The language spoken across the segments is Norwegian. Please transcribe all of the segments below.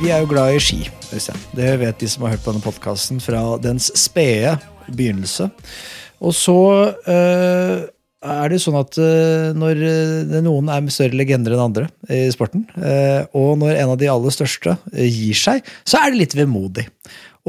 Vi er jo glad i ski. Det vet de som har hørt på denne podkasten fra dens spede begynnelse. Og så eh, er det sånn at eh, når eh, noen er større legender enn andre i sporten, eh, og når en av de aller største gir seg, så er det litt vemodig.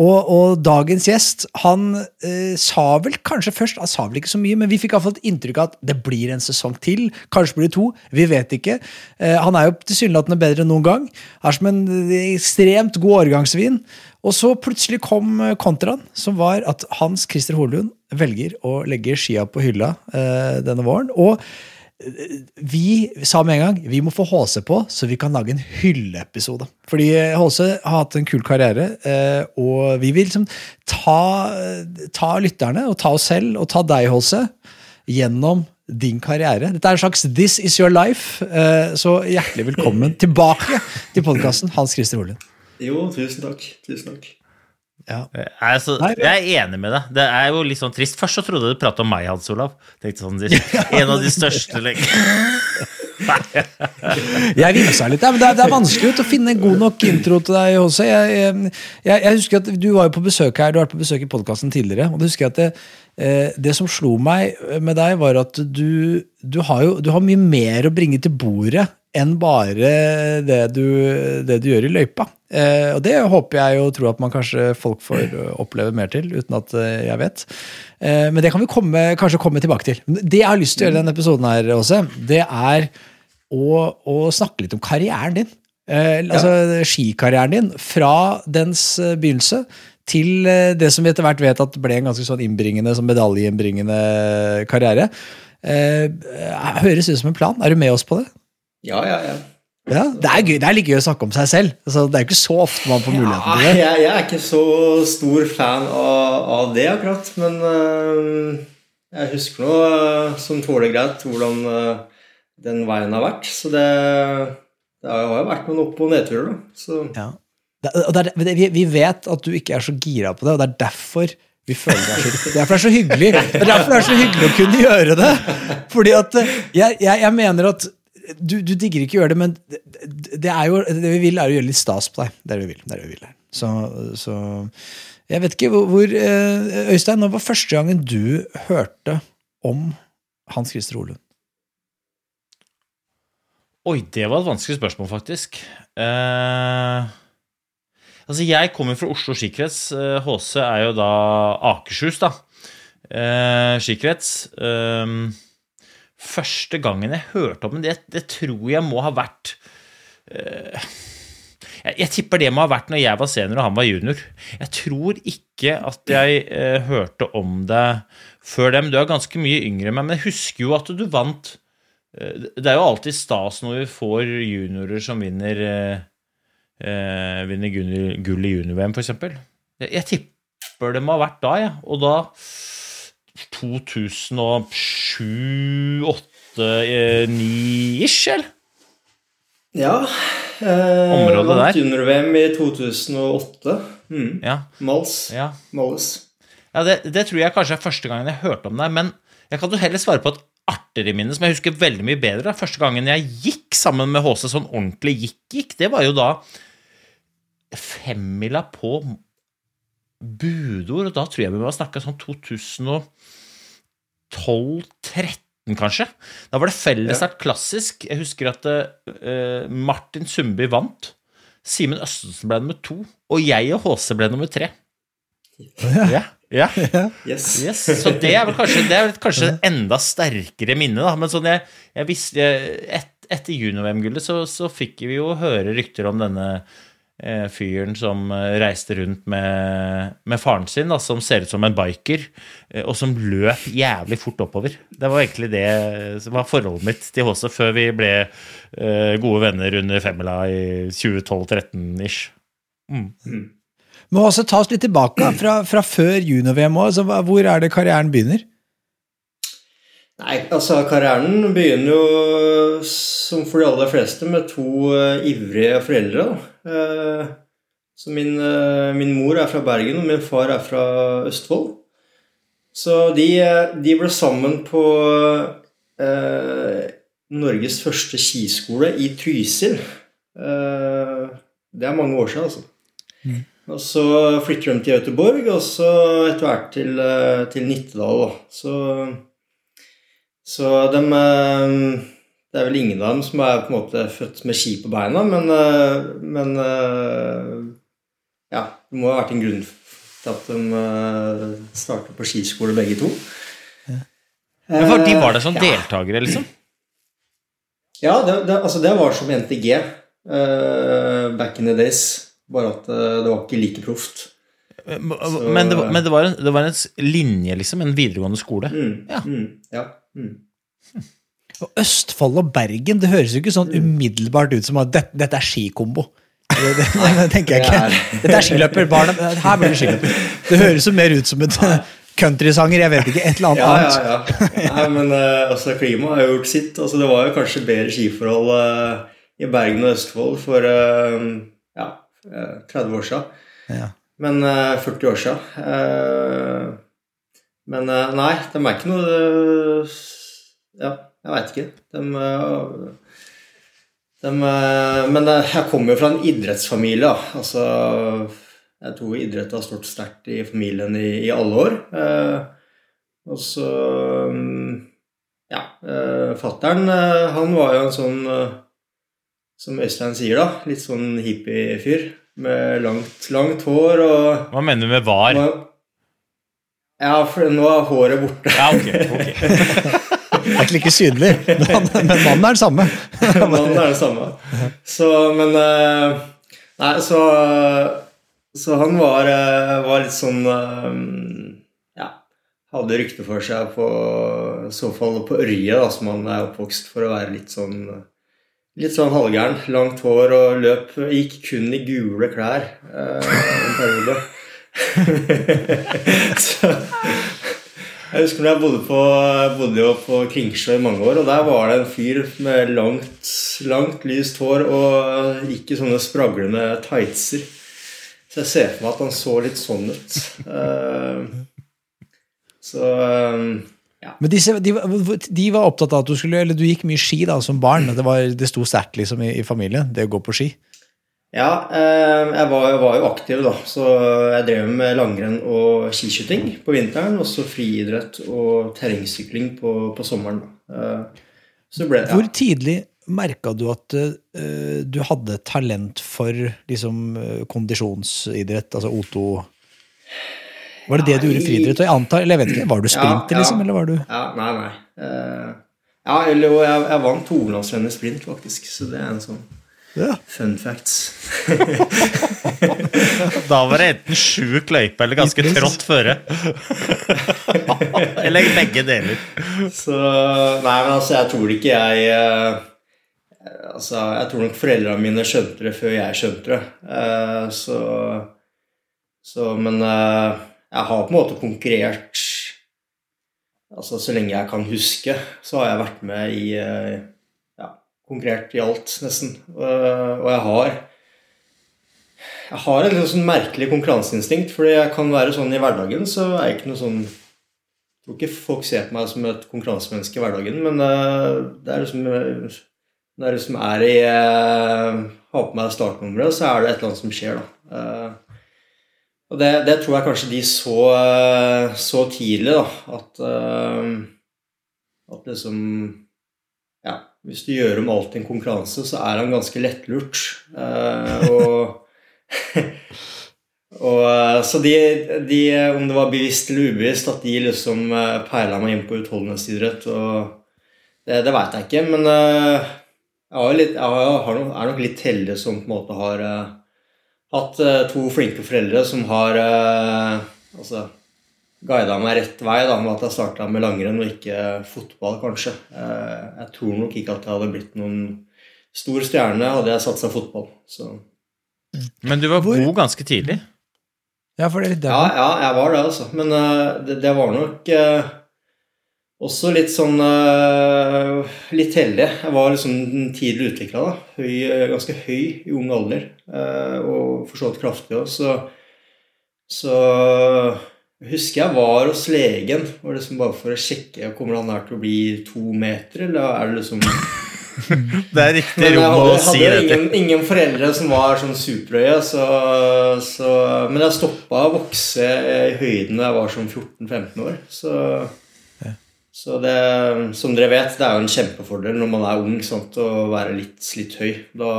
Og, og dagens gjest han eh, sa vel kanskje først Han sa vel ikke så mye, men vi fikk iallfall et inntrykk av at det blir en sesong til. Kanskje blir det to. Vi vet ikke. Eh, han er jo tilsynelatende bedre enn noen gang. Er som en ekstremt god årgangsvin. Og så plutselig kom eh, kontraen, som var at Hans Christer Holund velger å legge skia på hylla eh, denne våren. Og eh, vi sa med en gang vi må få HC på, så vi kan lage en hylleepisode. Fordi HC har hatt en kul karriere, eh, og vi vil liksom ta, ta lytterne, og ta oss selv, og ta deg, HC, gjennom din karriere. Dette er en slags This is your life. eh, Så hjertelig velkommen tilbake til podkasten, Hans Christer Holund. Jo, tusen takk. Tusen takk. Ja. Jeg er, så, jeg er enig med deg. Det er jo litt sånn trist. Først så trodde du pratet om meg, Hans Olav. Tenkte sånn, En av de største lenge. Jeg vimsa litt. Ja, men det, er, det er vanskelig å finne en god nok intro til deg også. Jeg, jeg, jeg, jeg husker at Du var jo på besøk her, du har vært på besøk i podkasten tidligere. og du husker at det, eh, det som slo meg med deg, var at du, du, har jo, du har mye mer å bringe til bordet enn bare det du, det du gjør i løypa. Eh, og det håper jeg og tror at man kanskje folk får oppleve mer til, uten at eh, jeg vet. Eh, men det kan vi komme, kanskje komme tilbake til. Det jeg har lyst til å gjøre i denne episoden, her, Åse, det er å, å snakke litt om karrieren din. Eh, altså skikarrieren din. Fra dens eh, begynnelse til eh, det som vi etter hvert vet at ble en ganske sånn innbringende, sånn medaljeinnbringende karriere. Eh, høres ut som en plan. Er du med oss på det? Ja, ja, ja. Ja, Det er gøy, det er litt gøy å snakke om seg selv. Altså, det er jo ikke så ofte man får muligheten ja til det. jeg, jeg er ikke så stor fan av, av det, akkurat. Men øh, jeg husker nå øh, som tåler greit hvordan øh, den veien har vært. Så det, det har jo vært noen opp- og nedturer, da. Så Ja. Det, og er, vi, vi vet at du ikke er så gira på det, og det er derfor vi føler det er så, det er så hyggelig. Det er derfor det er så hyggelig å kunne gjøre det. Fordi at jeg, jeg, jeg mener at du, du digger ikke å gjøre det, men det, det jo, det vi vil, er å gjøre litt stas på deg. Det er det vi vil. Det er det vi vil. Så, så jeg vet ikke hvor, hvor eh, Øystein, når var første gangen du hørte om Hans Christer Holund? Oi, det var et vanskelig spørsmål, faktisk. Eh, altså, jeg kommer fra Oslo skikrets. Eh, HC er jo da Akershus, da. Eh, skikrets. Eh, første gangen jeg hørte om det, det tror jeg må ha vært eh, jeg, jeg tipper det må ha vært når jeg var senior og han var junior. Jeg tror ikke at jeg eh, hørte om det før dem. Du er ganske mye yngre enn meg, men jeg husker jo at du vant Eh, Det er jo alltid stas når vi får juniorer som vinner eh, Vinner gull, i junior-VM, f.eks. Jeg, jeg tipper det må ha vært da. Ja. Og da 2007 8 9-ish, eller? ja. Eh, Området der. Junior-VM i 2008. Mm. Ja. Mals. ja. Ja det, det tror jeg kanskje er første gangen jeg hørte om deg, Men jeg kan jo heller svare på et artigere minne som jeg husker veldig mye bedre. Første gangen jeg gikk sammen med HC, sånn ordentlig gikk-gikk, det var jo da femmila på budord, og da tror jeg vi må ha snakka sånn 2012-13, kanskje. Da var det fellesstart klassisk. Jeg husker at uh, Martin Sundby vant. Simen Østensen ble nummer to, og jeg og HC ble nummer tre. Ja, ja. Yes. Yes, så det er vel kanskje, det er vel kanskje enda sterkere minne, da. Men sånn jeg, jeg visste et, Etter junior-VM-gullet så, så fikk vi jo høre rykter om denne fyren som eh, reiste rundt med, med faren sin, da, som ser ut som en biker, eh, og som løp jævlig fort oppover. Det var egentlig det som var forholdet mitt til Håse før vi ble eh, gode venner under femmila i 2012-13-ish. Men også ta oss litt tilbake fra, fra før junior-VM òg. Hvor er det karrieren begynner? Nei, altså karrieren begynner jo som for de aller fleste med to uh, ivrige foreldre. Eh, så min, uh, min mor er fra Bergen, og min far er fra Østfold. Så de, de ble sammen på Norges første skiskole i Trysil. Det er mange år siden, altså. Og så flytter de til Göteborg, og så etter hvert til, til Nittedal. da. Så så de eh, Det er vel ingen av dem som er på en måte født med ski på beina, men, eh, men eh, Ja, det må ha vært en grunn til at de startet på skiskole, begge to. Ja, for de var der som Ja. deltakere, liksom? Ja, det, det, altså det var som NTG uh, back in the days. Bare at det var ikke like proft. Men, det, var- men det, var en, det var en linje, liksom? En videregående skole? Mm, Ja. Mm, ja. Mm. Og Østfold og Bergen, det høres jo ikke sånn umiddelbart ut som at dette, dette er skikombo. Det, det, det tenker jeg ikke. Dette er skiløper. Barna, her blir det skiløper. Det høres jo mer ut som et countrysanger, jeg vet ikke, et eller annet Ja, ja, ja. Nei, men eh, altså, klimaet har jo gjort sitt. Altså, det var jo kanskje bedre skiforhold uh, i Bergen og Østfold for uh, ja, eh, 30 år siden. Ja. Men eh, 40 år siden. Eh, men eh, nei, de er ikke noe eh, Ja, jeg veit ikke. De, eh, de eh, Men eh, jeg kommer jo fra en idrettsfamilie. Altså Jeg tror idrett har stått sterkt i familien i, i alle år. Eh, og så mm, Ja. Fattern, han var jo en sånn eh, Som Øystein sier, da. Litt sånn hippiefyr. Med langt, langt hår og Hva mener du med var? Ja, for nå er håret borte. Ja, ok. ok. Egentlig ikke synlig, men, men mannen er den samme. Mannen er det samme. Så, men eh, Nei, så Så han var, eh, var litt sånn eh, Ja, hadde rykte for seg på i så fall på Ørje, da, som han er oppvokst, for å være litt sånn Litt sånn halvgæren. Langt hår og løp Gikk kun i gule klær eh, en periode. jeg husker når jeg bodde, på, bodde jo på Kringsjå i mange år, og der var det en fyr med langt, langt lyst hår og gikk i sånne spraglende tightser. Så jeg ser for meg at han så litt sånn ut. Eh, så eh, Men disse, de, de var opptatt av at du skulle Eller du gikk mye ski da som barn. Det, var, det sto sterkt liksom i, i familien, det å gå på ski. Ja, eh, jeg var, jeg var jo aktiv, da. Så jeg drev med langrenn og skiskyting på vinteren. Og så friidrett og terrengsykling på, på sommeren. Eh, Så ble det Hvor tidlig merka du at eh, du hadde talent for liksom eh, kondisjonsidrett, altså O2 Var det det du gjorde i friidrett? Jeg antar, eller jeg vet ikke, Var du sprinter, Ja, ja. liksom? Eller var du Ja, nei, nei. Uh, ja, eller jo, jeg, jeg vant hovedlandsrenn i sprint, faktisk. Så det er en sånn ja. fun facts. Da var det enten sjuk løype eller ganske trått føre. eller begge deler. Så Nei, men altså, jeg tror ikke jeg eh, Altså, jeg tror nok foreldrene mine skjønte det før jeg skjønte det. Eh, så Så Men eh, jeg har på en måte konkurrert Altså, så lenge jeg kan huske, så har jeg vært med i eh, Ja, konkurrert i alt, nesten. Eh, og jeg har jeg har et sånn merkelig konkurranseinstinkt, fordi jeg kan være sånn i hverdagen, så er jeg ikke noe sånn jeg tror ikke folk ser på meg som et konkurransemenneske i hverdagen, men eh, det er liksom Når jeg liksom er i Har på meg startnummeret, så er det et eller annet som skjer, da. Og det, det tror jeg kanskje de så, eh, så tidlig, da, at uh, At liksom Ja, hvis du gjør om alt til en konkurranse, så er han ganske lettlurt. Uh, og Og, så de, de, om det var bevisst eller ubevisst, at de liksom peila meg inn på utholdenhetsidrett, og det, det veit jeg ikke. Men jeg, har litt, jeg har, er nok litt heldig som på en måte har hatt uh, to flinke foreldre som har uh, altså, guida meg rett vei da, med at jeg starta med langrenn og ikke fotball, kanskje. jeg tror nok ikke at jeg hadde blitt noen stor stjerne hadde jeg satsa fotball. Så. Men du var Hvor- god ganske tidlig. Ja, for det er litt Ja, der. ja, jeg var det, altså. Men eh, det, det var nok eh, også litt sånn eh, Litt heldig. Jeg var liksom tidlig utvikla, da. Høy, eh, ganske høy i ung alder. eh, og for så vidt kraftig òg, så Så jeg husker jeg var hos legen og liksom bare for å sjekke Kommer han her til å bli to meter, eller er det liksom Det er riktig rom å rom å til. si hadde ingen, ingen foreldre som var sånn superhøye, så, så Men jeg stoppa å vokse i høyden da jeg var sånn 14-15 år. Så, så det, som dere vet, det er jo en kjempefordel når man er ung sant, å være litt, litt høy. Da,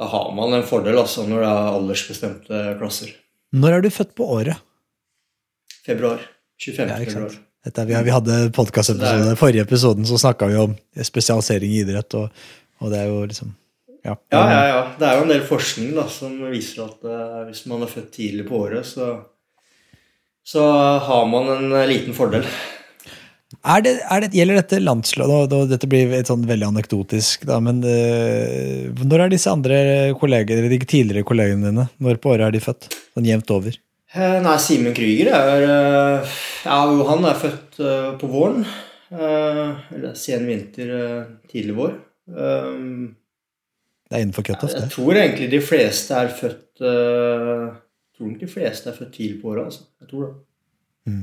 da har man en fordel altså, når det er aldersbestemte klasser. Når er du født på året? Februar. 25. Ja, februar. Dette, vi, vi hadde podkastepisode. Forrige episoden så snakka vi om spesialisering i idrett, og, og det er jo liksom Ja. Ja, ja, ja. Det er jo en del forskning da, som viser at uh, hvis man er født tidlig på året, så, så har man en liten fordel. Er det, er det, gjelder dette landslaget og Dette blir et sånn veldig anekdotisk, da, men uh, når er disse andre kollegene, de tidligere kollegene dine? Når på året er de født? Sånn jevnt over? Eh, Nei, Simen Krüger er uh, Ja, han er født uh, på våren. Eller sen vinter, tidlig vår. Um, Det er innenfor cutoff, Jeg det. tror egentlig de fleste er født Jeg tror nok de fleste er født tidlig på året, altså. Jeg tror det.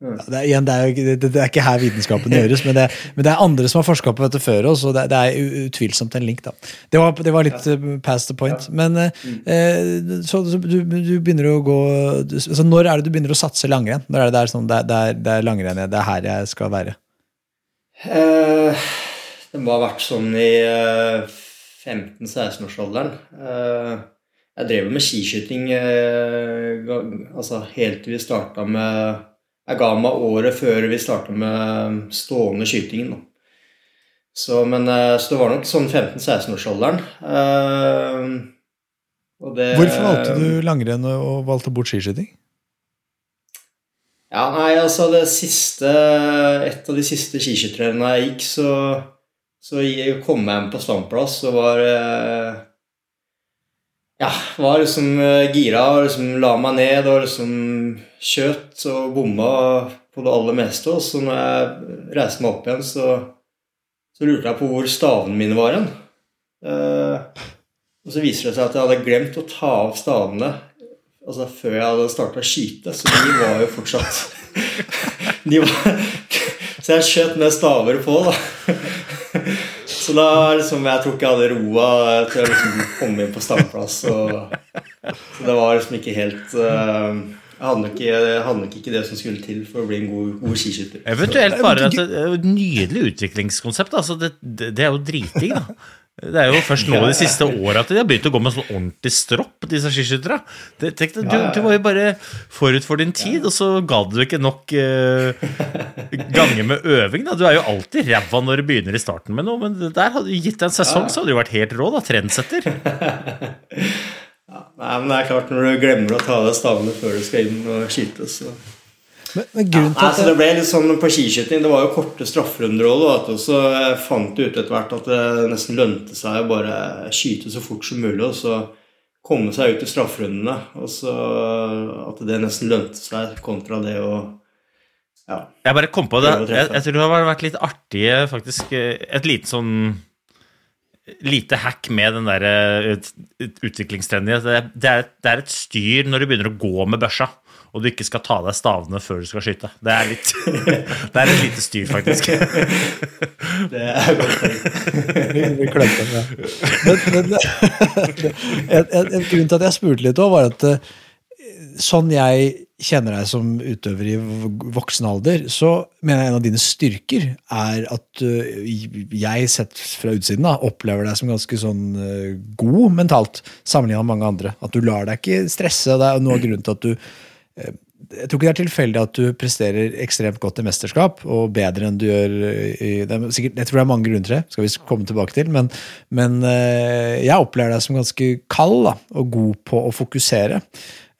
Ja, det, er, igjen, det, er jo, det, det er ikke her vitenskapen gjøres, men det, men det er andre som har forska på dette før oss, og det, det er utvilsomt en link. da. Det var, det var litt ja. past the point. Men eh, eh, så, så du, du begynner å gå du, altså Når er det du begynner å satse langrenn? Når er det, det, er sånn, det, er- det, er, langrenn, det er her jeg skal være? Eh, det må ha vært sånn i eh, 15-16-årsalderen. Eh, jeg drev med skiskyting eh, altså helt til vi starta med Jeg ga meg året før vi starta med stående skytingen. Da. Så, men, eh, så det var nok sånn 15-16-årsalderen. Uh, det- Hvorfor valgte du langrenn og, valgte bort skiskyting? Ja, nei, altså det siste Et av de siste skiskytterrennene jeg gikk, så, så jeg kom jeg hjem på standplass og var eh, Ja, var liksom eh, gira og liksom la meg ned og liksom skjøt og bomma på det aller meste. Og så når jeg reiste meg opp igjen, så, så lurte jeg på hvor stavene mine var hen. Eh, og så viser det seg at jeg hadde glemt å ta av stavene altså før jeg hadde starta å skyte, så de var jo fortsatt var, Så jeg skjøt med staver på, da. Så da liksom Jeg tror ikke jeg hadde roa til å liksom komme inn på standplass. Så det var liksom ikke helt eh, Jeg hadde nok jeg hadde nok ikke det som skulle til for å bli en god, god skiskytter. Eventuelt bare at det er et nydelig utviklingskonsept. Altså det, det, er jo driting, da. Det er jo først nå de siste åra at de har begynt å gå med sånn ordentlig stropp, disse skiskytterne. Du, du var jo bare forut for din tid, og så ga du ikke nok uh, ganger med øving. da. Du er jo alltid ræva når du begynner i starten med noe, men der hadde du gitt deg en sesong, så hadde du vært helt rå, da. Trendsetter. Nei, men det er klart Når du glemmer å ta av deg stavene før du skal inn og skyte, så Men, men ja, til Nei, at så det ble litt sånn på skiskyting. Det var jo korte strafferunder òg. Og Så jeg du ut etter hvert at det nesten lønte seg å bare skyte så fort som mulig. Og så komme seg ut i strafferundene. Og så at det nesten lønte seg kontra det å Ja. Jeg bare kom på det. Jeg, jeg tror det har vært litt artig, faktisk. eh, Et lite sånn Lite hack med den der eh, ut- ut- utviklingstrenden. Det, er- det, er, det er et styr når du begynner å gå med børsa, og du ikke skal ta av deg stavene før du skal skyte. Det er litt Det er et lite styr, faktisk. Det er godt tenkt. Vi, vi klemte den, ja. Men, men, en, en, en grunn til at jeg spurte litt òg, var at eh, sånn jeg kjenner deg som utøver i voksen alder, så mener jeg en av dine styrker er at øh, jeg, sett fra utsiden, da, opplever deg som ganske sånn øh, god mentalt, sammenlignet med mange andre. At du lar deg ikke stresse. Det er noe av grunnen til at du øh, jeg tror ikke det er tilfeldig at du presterer ekstremt godt i mesterskap, og bedre enn du gjør i det er sikkert, Jeg tror det er mange grunner til det, skal vi komme tilbake til, men, men jeg opplever deg som ganske kald da, og god på å fokusere.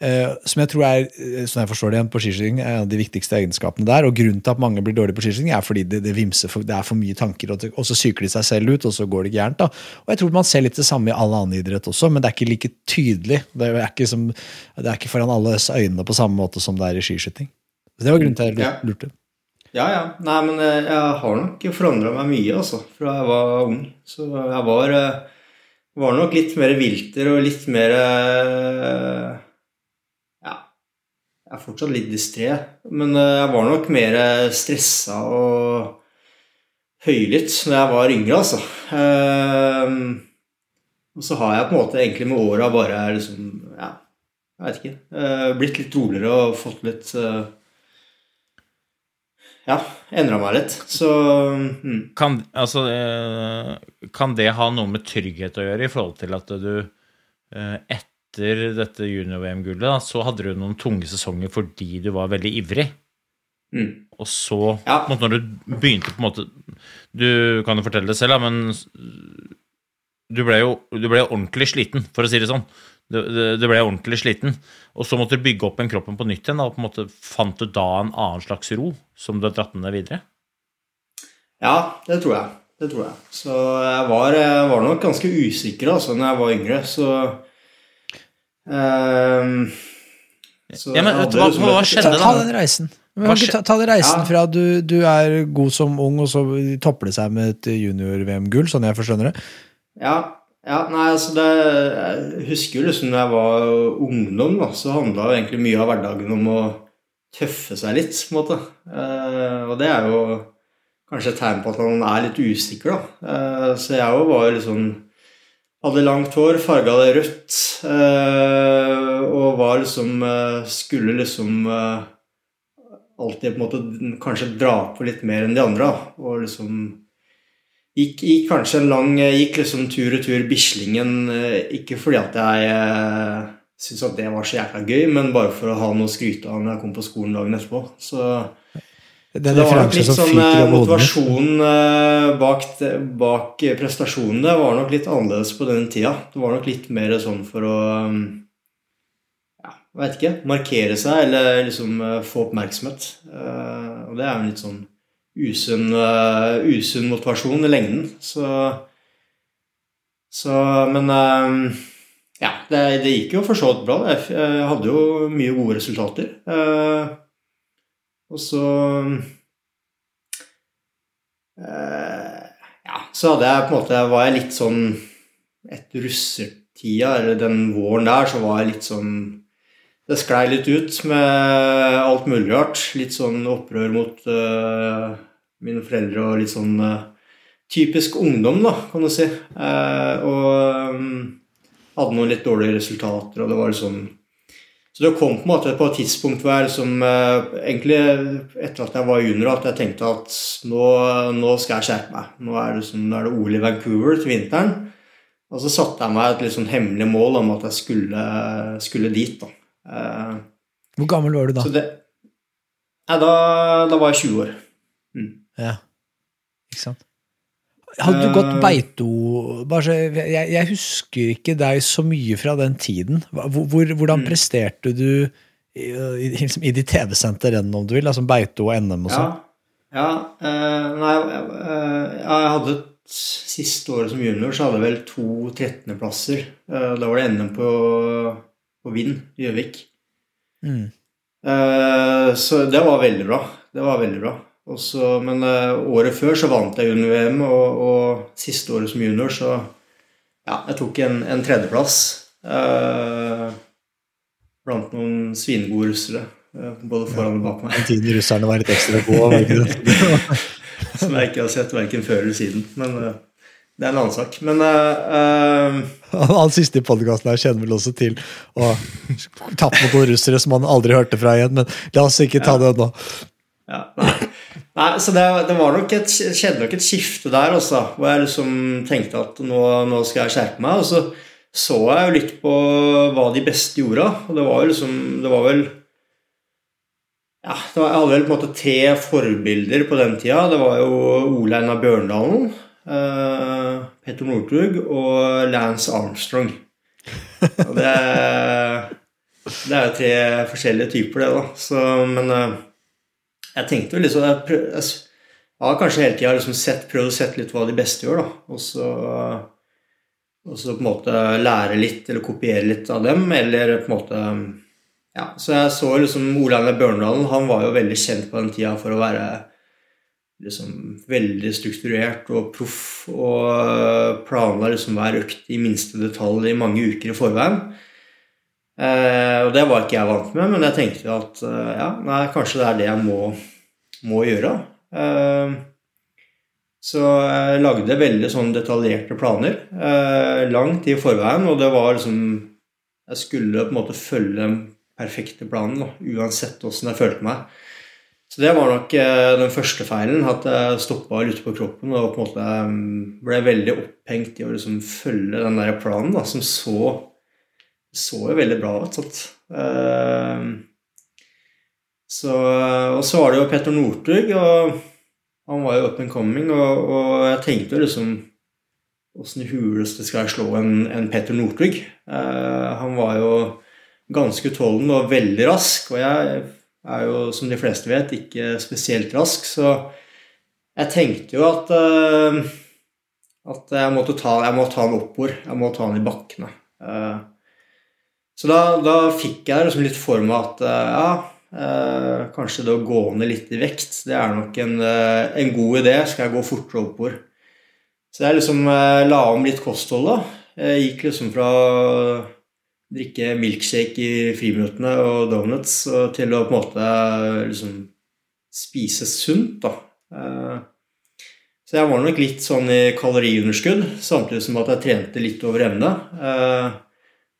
Eh, som jeg tror er, sånn jeg forstår det igjen, på skiskyting er en av de viktigste egenskapene der. Og grunnen til at mange blir dårlige på skiskyting, er fordi det, det vimser for, det er for mye tanker, og, og så psyker de seg selv ut, og så går det gærent. da. Og jeg tror man ser litt det samme i all annen idrett også, men det er ikke like tydelig. Det er ikke, som, det er ikke foran alles øyne på samme måte som det er i skiskyting. Så det var grunnen til at jeg lurte. Ja, ja. Nei, men eh, jeg har nok forandra meg mye, altså, fra jeg var ung. Så jeg var, var nok litt mer vilter og litt mer Ja. Jeg er fortsatt litt distré, men eh, jeg var nok mer stressa og høylytt da jeg var yngre, altså. Eh, Og så har jeg på en måte egentlig med åra bare liksom Ja, jeg veit ikke. eh, Blitt litt roligere og fått litt eh, ja, endra meg litt. Så mm. Kan, altså, eh, kan det ha noe med trygghet å gjøre i forhold til at du eh, etter dette junior-VM-gullet, så hadde du noen tunge sesonger fordi du var veldig ivrig? Mm. Og så, Ja. måte, når du begynte på en måte Du kan jo fortelle det selv, da, men du ble jo du ble ordentlig sliten, for å si det sånn. Du, du ble ordentlig sliten. Og så måtte du bygge opp en kroppen på nytt igjen. Da, og på en måte Fant du da en annen slags ro som du har dratt med deg videre? Ja, det tror jeg. Det tror jeg. Så jeg var, jeg var nok ganske usikker altså når jeg var yngre, så ehm, så Ja, men hva- liksom hva skjedde da? ta den reisen. Hva ta, ta den reisen Ja. fra du, du er god som ung, og så topper det seg med et junior-VM-gull, sånn jeg forstår det. Ja, ja, nei, altså det Jeg husker jo liksom da jeg var ungdom, da, så handla egentlig mye av hverdagen om å tøffe seg litt, på en måte. Eh, og det er jo kanskje et tegn på at man er litt usikker, da. Eh, så jeg òg var jo liksom Hadde langt hår, farga det rødt, eh, og var liksom eh, Skulle liksom eh, alltid på en måte kanskje dra på litt mer enn de andre. Og liksom Gikk, gikk kanskje en lang Gikk liksom tur og tur Bislingen, ikke fordi at jeg syntes at det var så jækla gøy, men bare for å ha noe å skryte av når jeg kom på skolen dagen etterpå. Så Det det var nok litt sånn eh, over hodet mitt. motivasjon eh, bak, bak eh, prestasjonene var nok litt annerledes på den tida. Det var nok litt mer sånn for å um, ja, vet ikke, markere seg eller liksom få oppmerksomhet. Og det er jo en litt sånn usunn, usunn motivasjon i lengden. Så, så Men ja, det, det gikk jo for så vidt bra. Jeg hadde jo mye gode resultater. Og så eh, Ja, så hadde jeg på en måte var jeg litt sånn Etter russertida, eller den våren der, så var jeg litt sånn Det sklei litt ut med alt mulig rart. Litt sånn opprør mot eh, mine foreldre og litt sånn eh, typisk ungdom, da, kan du si. Eh, og um, hadde noen litt dårlige resultater, og det var liksom så det kom på en måte på et tidspunkt hvor jeg liksom eh, Egentlig etter at jeg var junior, at jeg tenkte at nå, nå skal jeg skjerpe meg. Nå er det, liksom, nå er det OL i Vancouver til vinteren. Og så satte jeg meg et litt sånn hemmelig mål om at jeg skulle, skulle dit. da. Eh, Hvor gammel var du da? så det ja, da, da var jeg 20 år. Ja, ikke sant? Hadde du gått Eh. Beito så, jeg, jeg husker ikke deg så mye fra den tiden. Hvor, hvor, hvordan Mm. presterte du i, i, liksom, i de TV-sendte rennene, om du vil? Altså Beito og NM og Ja. sånn? ja eh, nei, øh, jeg hadde Siste året som junior så hadde jeg vel to 13.-plasser. Eh, da var det NM på, på Vind i Gjøvik. Mm. Uh, så det var veldig bra. Det var veldig bra. Og så- men eh, året før så vant jeg junior-VM, og, og siste året som junior så Ja, jeg tok en, en tredjeplass. eh, blant noen svinegode russere. eh, både foran og bak meg. Den tiden russerne var litt ekstra gode? Som jeg ikke har sett verken før eller siden. Men uh, det er en annen sak. Men uh, uh, Han siste i podkasten her kjenner vel også til å tappe mot noen russere som han aldri hørte fra igjen, men la oss ikke ta det nå. ja, nei. Nei, så det, det var nok et, skjedde nok et skifte der også, hvor jeg liksom tenkte at nå, nå skal jeg skjerpe meg. Og så så jeg jo litt på hva de beste gjorde, og det var jo liksom Det var vel ja, det var, Jeg hadde vel på en måte tre forbilder på den tida. Det var jo Ole Einar Bjørndalen, eh, Petter Northug og Lance Armstrong. Og det, det er jo tre forskjellige typer, det, da. Så, men eh, jeg tenkte jo liksom Jeg, prøv, jeg har kanskje hele tida liksom prøvd å sette litt hva de beste gjør, da. Og så, og så på en måte lære litt, eller kopiere litt av dem, eller på en måte Ja, så jeg så liksom Ole Einar Bjørndalen, han var jo veldig kjent på den tida for å være liksom veldig strukturert og proff og planla liksom hver økt i minste detalj i mange uker i forveien. Eh, og det var ikke jeg vant med, men jeg tenkte at eh, ja, nei, kanskje det er det jeg må, må gjøre. Eh, så jeg lagde veldig sånn detaljerte planer eh, langt i forveien, og det var liksom Jeg skulle på en måte følge den perfekte planen, da, uansett åssen jeg følte meg. Så det var nok eh, den første feilen, at jeg stoppa litt på kroppen og på en måte mm, ble veldig opphengt i å liksom følge den der planen, da, som så så jo veldig bra ut. Sant? Eh, så, og så var det jo Petter Northug, og han var jo up and coming, og, og jeg tenkte jo liksom Åssen i huleste skal jeg slå en, en Petter Northug? Eh, han var jo ganske utholden og veldig rask, og jeg er jo, som de fleste vet, ikke spesielt rask, så jeg tenkte jo at eh, at jeg måtte ta, jeg må ta han oppover. Jeg må ta han i bakkene. Eh, så da, da fikk jeg liksom litt for meg at eh, ja, eh, kanskje det å gå ned litt i vekt, det er nok en, eh, en god idé. Skal jeg gå fortere oppover? Så jeg liksom eh, la om litt kosthold, da. Jeg gikk liksom fra å drikke milkshake i friminuttene og donuts til å på en måte liksom spise sunt, da. Så jeg var nok litt sånn i kaloriunderskudd, samtidig som at jeg trente litt over evne.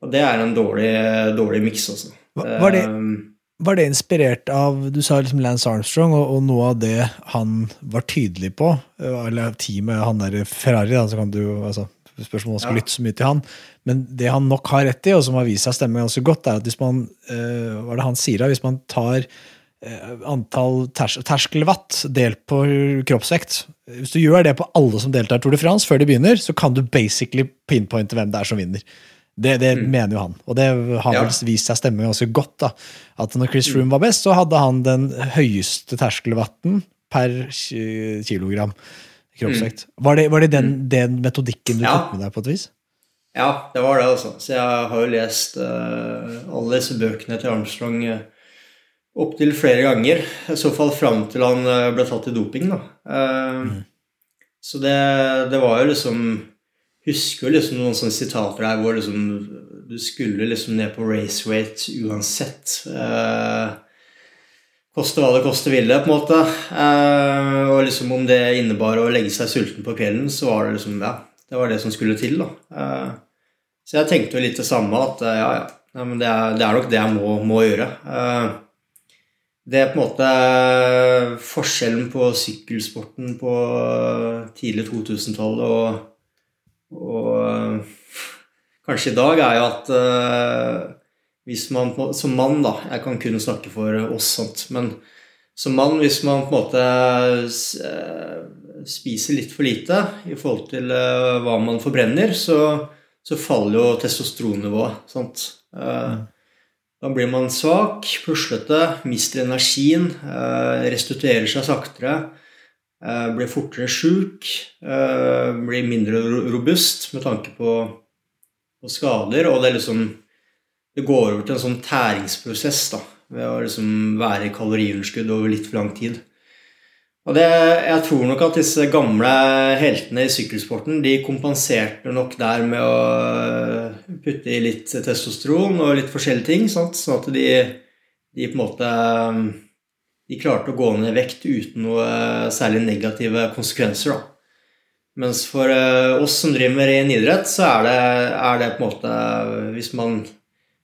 Og det er en dårlig, dårlig miks, også. Var det- Eh, Var det inspirert av Du sa liksom Lance Armstrong, og, og noe av det han var tydelig på, eh, eller teamet, han der Ferrari, da, så kan du altså, Spørs om man skal Ja. lytte så mye til han. Men det han nok har rett i, og som har vist seg å stemme ganske godt, er at hvis man eh, Hva er det han sier da? Hvis man tar eh, antall ters terskelwatt delt på kroppsvekt Hvis du gjør det på alle som deltar i Tour de France før de begynner, så kan du basically pinpointe hvem det er som vinner. Det, det mener jo han, og det har Ja. vel vist seg stemme ganske godt. da, At når Chris Froome var best, så hadde han den høyeste terskelvatten per kilogram kroppsvekt. Var det, var det den, den metodikken du Ja. tok med deg på et vis? Ja, det var det, altså. Så jeg har jo lest uh, alle disse bøkene til Armstrong uh, opptil flere ganger. I så fall fram til han uh, ble tatt i doping, da. Eh, Så det, det var jo liksom Husker liksom noen sånne sitater der hvor liksom du skulle liksom ned på race weight uansett. Eh, koste hva det koste ville, på en måte. Eh, og liksom om det innebar å legge seg sulten på kvelden, så var det liksom Ja, det var det som skulle til, da. Eh, så jeg tenkte jo litt det samme, at ja, ja, ja. Men det er, det er nok det jeg må, må gjøre. Eh, det er på en måte forskjellen på sykkelsporten på tidlig 2000-tallet og, og eh, kanskje i dag, er jo at eh, hvis man som mann, da Jeg kan kun snakke for oss, sant, men som mann, hvis man på en måte eh, spiser litt for lite i forhold til hva man forbrenner, så, så faller jo testosteronnivået. Sant? Mm. Da blir man svak, puslete, mister energien, restituerer seg saktere, blir fortere sjuk, eh, blir mindre robust med tanke på, på skader, og det liksom det går over til en sånn tæringsprosess da, ved å liksom være i kaloriunderskudd over litt for lang tid. Og det, jeg tror nok at disse gamle heltene i sykkelsporten de kompenserte nok der med å putte i litt testosteron og litt forskjellige ting, sant? sånn at de, de på en måte De klarte å gå ned i vekt uten noe særlig negative konsekvenser. da. Mens for eh, oss som driver med ren idrett, så er det, er det på en måte Hvis man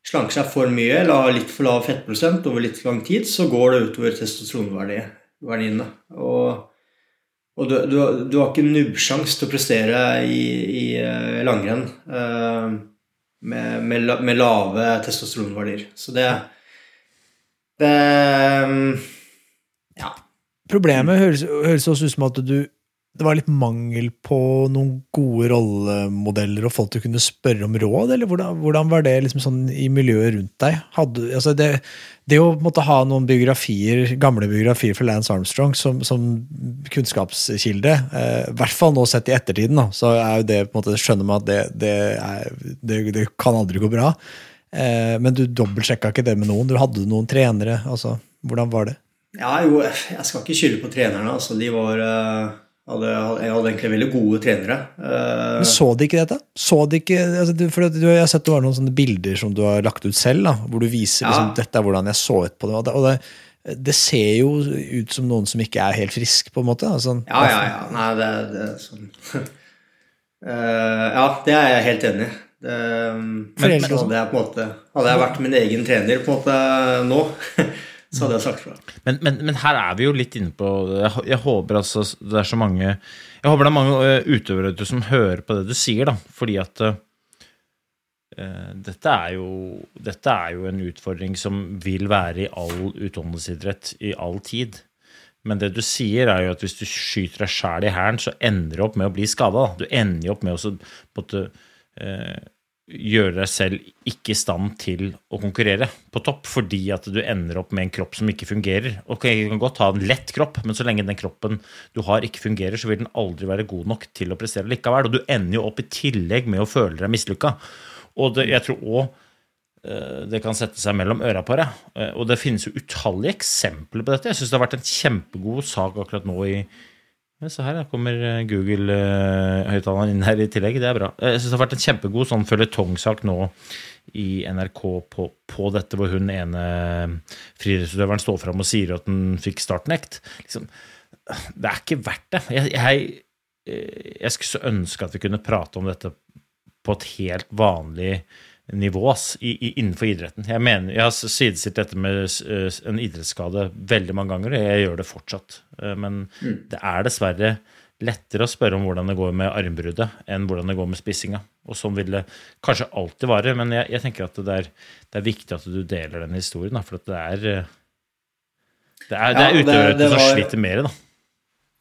slanker seg for mye eller har litt for lav fettprosent over litt lang tid, så går det utover testosteronverdiene. Og, og du, du, du, har ikke nubbsjans til å prestere i, i eh, langrenn uh, med, med, med, lave testosteronverdier. Så det, det. Problemet høres, også ut som at du det var litt mangel på noen gode rollemodeller og folk du kunne spørre om råd, eller hvordan, hvordan var det liksom sånn i miljøet rundt deg? Hadde, altså det, det, å måtte ha noen biografier, gamle biografier fra Lance Armstrong som, som kunnskapskilde, eh, i hvert fall nå sett i ettertiden, da, så er jo det på en måte, skjønner man at det, det, er, det kan aldri gå bra. Eh, men du dobbeltsjekka ikke det med noen? Du hadde noen trenere? altså, Hvordan var det? Ja, jo, jeg skal ikke skylde på trenerne. altså De var uh hadde, jeg hadde egentlig veldig gode trenere. Men Så de ikke dette? Så de ikke, altså, for du, Jeg har sett det var noen sånne bilder som du har lagt ut selv, da, hvor du viser ja. liksom, dette er hvordan jeg så ut på det. Og det, det, ser jo ut som noen som ikke er helt frisk, på en måte. Altså, ja, ja, ja. Nei, det, det er sånn uh, Ja, det er jeg helt enig i. Hadde jeg, måte, hadde jeg vært min egen trener på en måte nå så hadde jeg sagt fra. Men, men, men, her er vi jo litt inne på Jeg, jeg håper altså det er så mange Jeg håper det er mange eh, utøvere som hører på det du sier, da, fordi at uh, dette, er jo, dette er jo en utfordring som vil være i all utholdenhetsidrett i all tid. Men det du sier, er jo at hvis du skyter deg sjæl i hælen, så ender du opp med å bli skada. Du ender jo opp med å måtte, gjøre deg selv ikke i stand til å konkurrere på topp fordi at du ender opp med en kropp som ikke fungerer. Ok, Du kan godt ha en lett kropp, men så lenge den kroppen du har, ikke fungerer, så vil den aldri være god nok til å prestere likevel. Og du ender jo opp i tillegg med å føle deg mislykka. Og det, jeg tror òg eh, det kan sette seg mellom øra på deg. Eh, og det finnes jo utallige eksempler på dette. Jeg syns det har vært en kjempegod sak akkurat nå i Se her, kommer eh, Google-høyttaleren inn her i tillegg. Det er bra. Jeg syns det har vært en kjempegod sånn føljetongsak nå i NRK på, på, dette, hvor hun ene friidrettsutøveren står fram og sier at hun fikk startnekt. Liksom, det er ikke verdt det. Jeg, jeg, jeg skulle så ønske at vi kunne prate om dette på et helt vanlig nivå ass, i, i, innenfor idretten. Jeg, mener, jeg har sidestilt dette med uh, en idrettsskade veldig mange ganger, og jeg gjør det fortsatt. Uh, men mm. det er dessverre lettere å spørre om hvordan det går med armbruddet, enn hvordan det går med spissinga. Og sånn vil det kanskje alltid være, men jeg, jeg tenker at det er, det er, viktig at du deler den historien, da, for det er eh, det er, ja, er utøvere som sliter mer, da.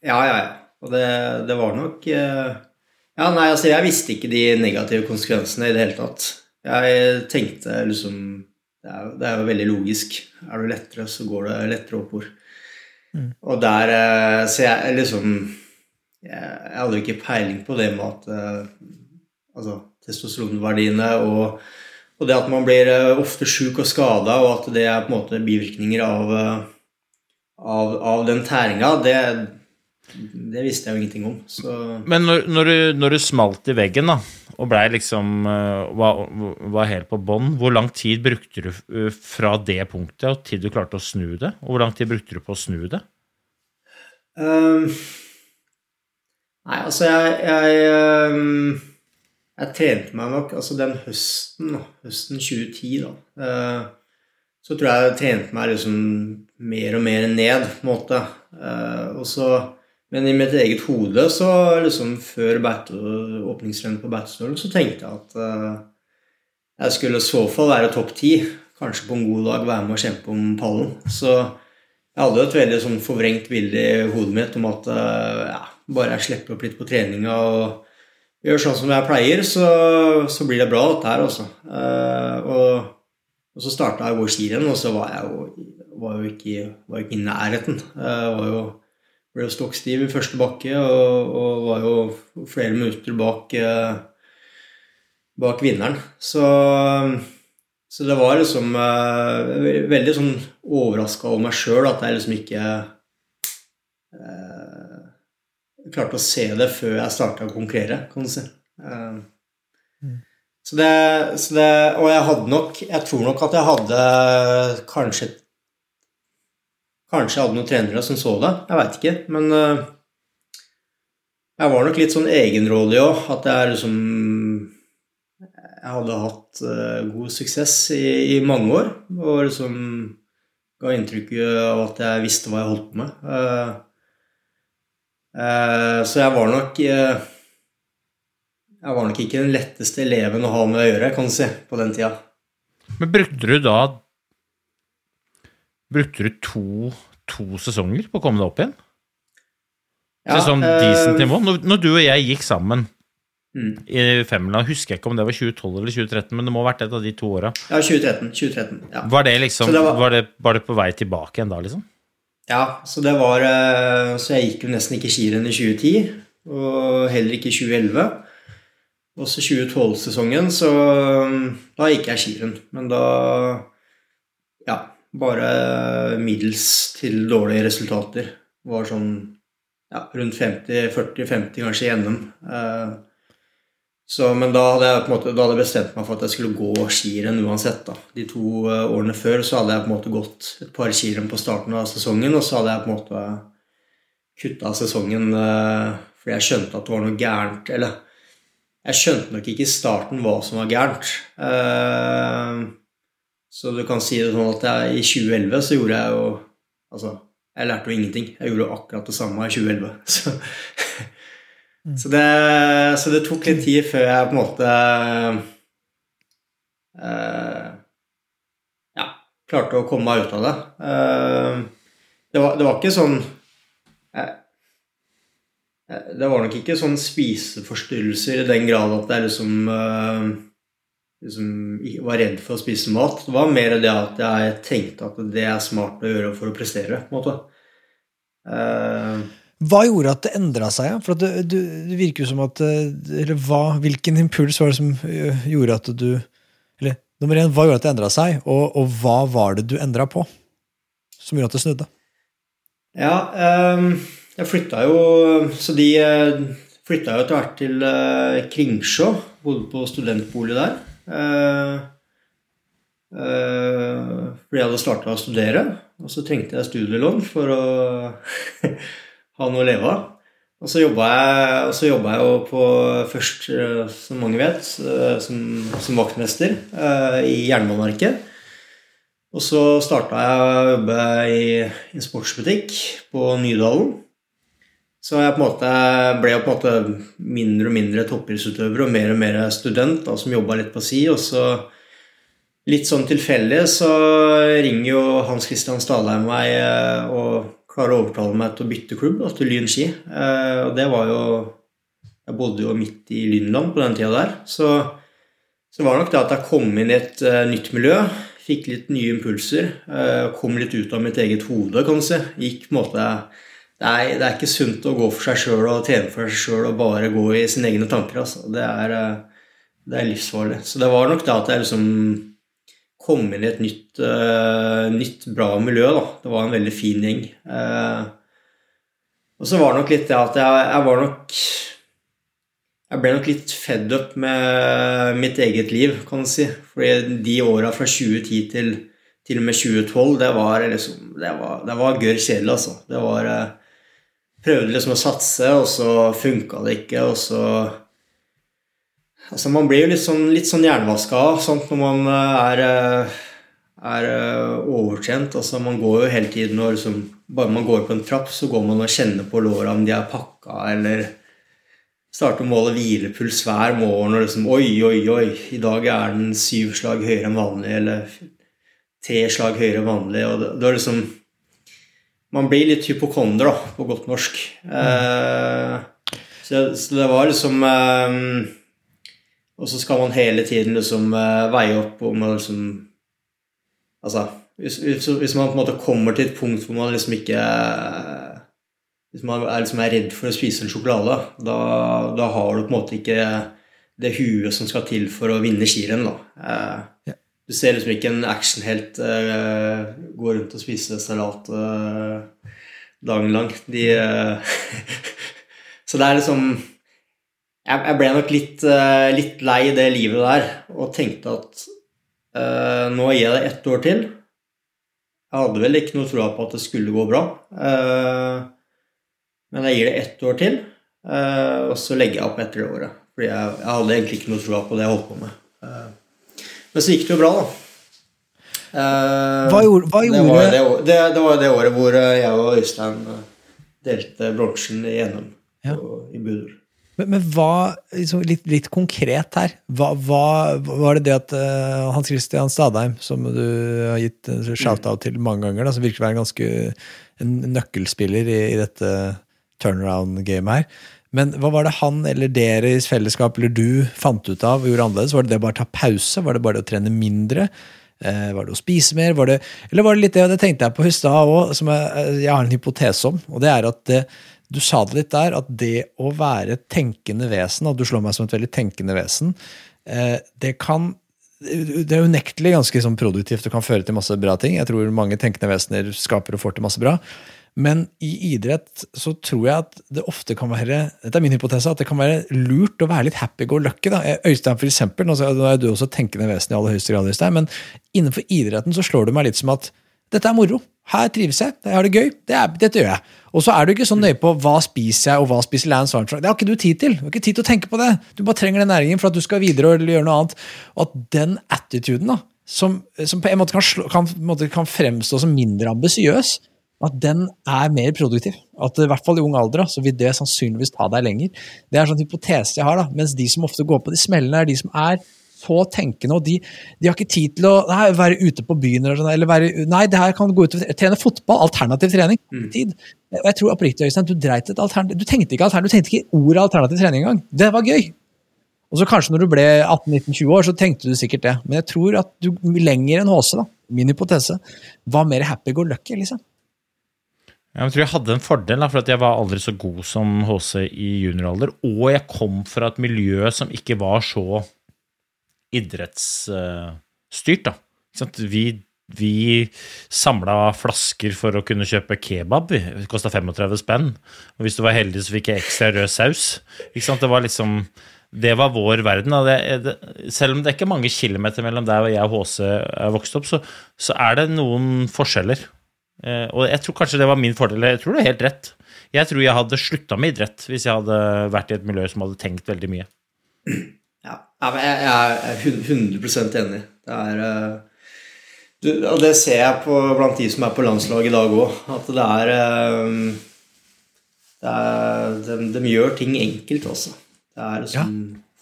Ja, ja, ja. Og det, det var nok Ja, nei, altså, jeg visste ikke de negative konsekvensene i det hele tatt. Jeg tenkte liksom Det er, det er jo veldig logisk. Er du lettere, så går det lettere oppover. Mm. Og der eh, Så jeg liksom jeg, jeg hadde jo ikke peiling på det med at eh, Altså testosteronverdiene og, og, det at man blir eh, ofte sjuk og skada, og at det er på en måte bivirkninger av, av, av den tæringa, det, det visste jeg jo ingenting om. Så. Men når, når, du, når, du, smalt i veggen da, og blei liksom eh, var, var, helt på bånn, hvor lang tid brukte du eh, fra det punktet og til du klarte å snu det? Og hvor lang tid brukte du på å snu det? Um, nei, altså jeg, jeg, um, jeg trente meg nok altså den høsten, høsten 2010, da. Uh, så tror jeg jeg trente meg liksom mer og mer ned, på en måte. Uh, og så men i mitt eget hode, så liksom før åpningsrennet på Batstølen, så tenkte jeg at uh, jeg skulle i så fall være topp ti. Kanskje på en god dag være med og kjempe om pallen. Så jeg hadde et veldig sånn forvrengt bilde i hodet mitt om at uh, ja, bare jeg slipper opp litt på treninga og gjør sånn som jeg pleier, så, så blir det bra, dette her, altså. Uh, og, og, så starta jeg å gå skirenn, og så var jeg jo, var jo ikke, var ikke, i nærheten. Jeg var jo ble stokk stiv i første bakke og, og, var jo flere minutter bak, eh, bak vinneren. Så, så, det var liksom eh, veldig sånn overraska over meg sjøl at jeg liksom ikke eh, klarte å se det før jeg starta å konkurrere, kan du si. Eh, mm. så, det, så det, Og jeg hadde nok Jeg tror nok at jeg hadde kanskje et Kanskje jeg hadde noen trenere som så det. Jeg veit ikke. Men uh, Jeg var nok litt sånn egenrådig òg. At jeg liksom Jeg hadde hatt uh, god suksess i, i, mange år. Og liksom ga inntrykk av at jeg visste hva jeg holdt på med. Uh, så jeg var nok Jeg var nok ikke den letteste eleven å ha med å gjøre, kan du si, på den tida. Men brukte du da Brukte du to, to sesonger på å komme deg opp igjen? Ja, til sånn decent nivå? Når, når, du og jeg gikk sammen mm. i Femland, husker jeg ikke om det var 2012 eller 2013, men det må ha vært et av de to åra. Ja, 2013. 2013 ja. Var det liksom det var, var, det, var, det, på vei tilbake igjen da, liksom? Ja, så det var eh, Så jeg gikk jo nesten ikke skirenn i 2010, og heller ikke i 2011. Også 2012-sesongen, så da gikk jeg skirenn. Men da Ja, bare middels til dårlige resultater. Var sånn ja, rundt 50-40-50 kanskje NM. Eh, så, men da hadde jeg på en måte, da hadde jeg bestemt meg for at jeg skulle gå skirenn uansett. da. De to eh, årene før så hadde jeg på en måte gått et par skirenn på starten av sesongen, og så hadde jeg på en måte kutta sesongen eh, fordi jeg skjønte at det var noe gærent. Eller jeg skjønte nok ikke i starten hva som var gærent. Så du kan si det sånn at jeg, i 2011 så gjorde jeg jo Altså jeg lærte jo ingenting. Jeg gjorde jo akkurat det samme i 2011. Så, mm. så, det, så, det, tok litt tid før jeg på en måte uh, Ja, klarte å komme meg ut av det. Uh, det, var, det, var, ikke sånn uh, Det var nok ikke sånn spiseforstyrrelser i den grad at det er liksom liksom var redd for å spise mat. Det var mer det at jeg tenkte at det er smart å gjøre for å prestere. på en måte. Uh, hva gjorde at det endra seg? For det, du, det, virker jo som at eh, eller hva, Hvilken impuls var det som eh, gjorde at du Eller nummer én, hva gjorde at det endra seg, og, og, hva var det du endra på som gjorde at det snudde? Ja, um, jeg flytta jo Så de flytta jo etter hvert til Kringsjå. Bodde på studentbolig der. Uh, uh, fordi jeg hadde starta å studere, og så trengte jeg studielån for å ha noe å leve av. Og så jobba jeg, jeg jo på først, eh, som mange vet, som, som vaktmester i Jernbaneverket. Og så starta jeg å jobbe i en sportsbutikk på Nydalen. Så jeg ble på en måte mindre og mindre toppidrettsutøver og mer og mer student da, som jobba litt på si. Og så litt sånn tilfeldig så ringer jo Hans Christian Stalheim meg eh, og klarer å overtale meg til å bytte klubb da, til Lyn ski. Eh, og det var jo Jeg bodde jo midt i Lynland på den tida der. Så, så var det nok det at jeg kom inn i et uh, nytt miljø. Fikk litt nye impulser. Kom litt ut av mitt eget hode, kan du si. Gikk på en måte er, det er, ikke sunt å gå for seg sjøl og trene for seg sjøl og bare gå i sine egne tanker. Altså. Det, er, eh, det, er, livsfarlig. Så det var nok da at jeg liksom kom inn i et nytt, uh, nytt bra miljø. Da. Det var en veldig fin gjeng. Uh, og så var det nok litt det at jeg, jeg, var nok Jeg ble nok litt fed up med mitt eget liv, kan du si. Fordi de åra fra 2010 til til og med 2012, det var liksom Det var, det var gørr kjedelig, altså. Det var prøvde liksom å satse, og så funka det ikke, og så Altså, man blir jo litt sånn, litt sånn jernvaska sånt når man eh, er, er eh, overtrent. Altså, man går jo hele tiden og liksom Bare man går på en trapp, så går man og kjenner på låra om de er pakka, eller starter å måle hvilepuls hver morgen og liksom Oi, oi, oi, i dag er den syv slag høyere enn vanlig, eller tre slag høyere enn vanlig, og da er liksom man blir litt hypokonder, da, på godt norsk. Mm. så, så, det var liksom eh, Og så skal man hele tiden liksom eh, veie opp om man liksom Altså, hvis, hvis, hvis, man på en måte kommer til et punkt hvor man liksom ikke Hvis man er, liksom er redd for å spise en sjokolade, da, da, har du på en måte ikke det huet som skal til for å vinne skirenn. da. ja. Du ser liksom ikke en actionhelt uh, gå rundt og spise salat uh, dagen lang. De uh, Så det er liksom Jeg, jeg ble nok litt, litt, lei det livet der og tenkte at nå gir jeg det ett år til. Jeg hadde vel ikke noe tro på at det skulle gå bra. men jeg gir det ett år til. Eh, og så legger jeg opp etter det året. Fordi jeg, jeg hadde egentlig ikke noe tro på det jeg holdt på med. Men så gikk det jo bra, da. Uh, Hva gjorde- hva det, var det, det, det var det året hvor eh, jeg og Øystein eh, delte bronsen i NM Ja. i Budur. Men, men hva, liksom litt, litt konkret her, hva, hva var det det at uh, Hans Christian Stadheim, som du har gitt shout-out til mange ganger, da, som virker å være en ganske en nøkkelspiller i, i dette turnaround-gamet her, men hva var det han eller dere i fellesskap eller du fant ut av og gjorde annerledes? Var det det å bare ta pause? Var det bare det å trene mindre? Eh, var det å spise mer? Var det, eller var det litt det, og det tenkte jeg på i stad òg, som jeg, jeg har en hypotese om, og det er at det, du sa det litt der, at det å være et tenkende vesen, og du slår meg som et veldig tenkende vesen, eh, det kan det er unektelig ganske sånn produktivt og kan føre til masse bra ting. Jeg tror mange tenkende vesener skaper og får til masse bra. Men i idrett så tror jeg at det ofte kan være dette er min hypotese, at det kan være lurt å være litt happy-go-lucky. Øystein, for eksempel, nå er du også tenkende vesen i aller høyeste grad, Øystein, men innenfor idretten så slår du meg litt som at dette er moro. Her trives jeg. Jeg har det gøy. Det er, dette gjør jeg. Og så er du ikke så nøye på hva spiser jeg, og hva spiser Lance Armstrong. Det har ikke du tid til. Du har ikke tid til å tenke på det. Du bare trenger den næringen for at du skal videre og gjøre noe annet. Og at den attituden, da, som, som på en måte kan, slå, kan, på en måte kan fremstå som mindre ambisiøs, at den er mer produktiv. At i hvert fall i ung alder så vil det sannsynligvis ta deg lenger. Det er sånn hypotese jeg har, da. Mens de som ofte går på de smellene, er de som er så tenkende, og de, de har ikke tid til å nei, være ute på byen eller, sånn, eller være, Nei, det her kan gå ut og trene fotball. Alternativ trening. Tid. Og jeg tror oppriktig, Øystein, du dreit et alternativ. Du tenkte ikke alternativ, du tenkte ikke ordet alternativ trening engang. Det var gøy. Og så kanskje når du ble 18-19-20 år, så tenkte du sikkert det. Men jeg tror at du lenger enn HC, da, min hypotese, var mer happy-go-lucky, liksom. Jeg tror jeg hadde en fordel, da, for at jeg var aldri så god som HC i junioralder. Og jeg kom fra et miljø som ikke var så idrettsstyrt. da. Vi, vi samla flasker for å kunne kjøpe kebab. Det kosta 35 spenn. Og hvis du var heldig, så fikk jeg ekstra rød saus. Det var liksom det var vår verden. Det, det, selv om det er ikke mange kilometer mellom der jeg og HC er vokst opp, så, så er det noen forskjeller. Eh, og jeg tror kanskje det var min fordel. Jeg tror du har helt rett. Jeg tror jeg hadde slutta med idrett hvis jeg hadde vært i et miljø som hadde tenkt veldig mye. Ja, ja, jeg, er 100% enig. Det er eh, du, Og det ser jeg på, blant de som er på landslaget i dag òg, at det er, eh, det er de, de gjør ting enkelt også. Det er liksom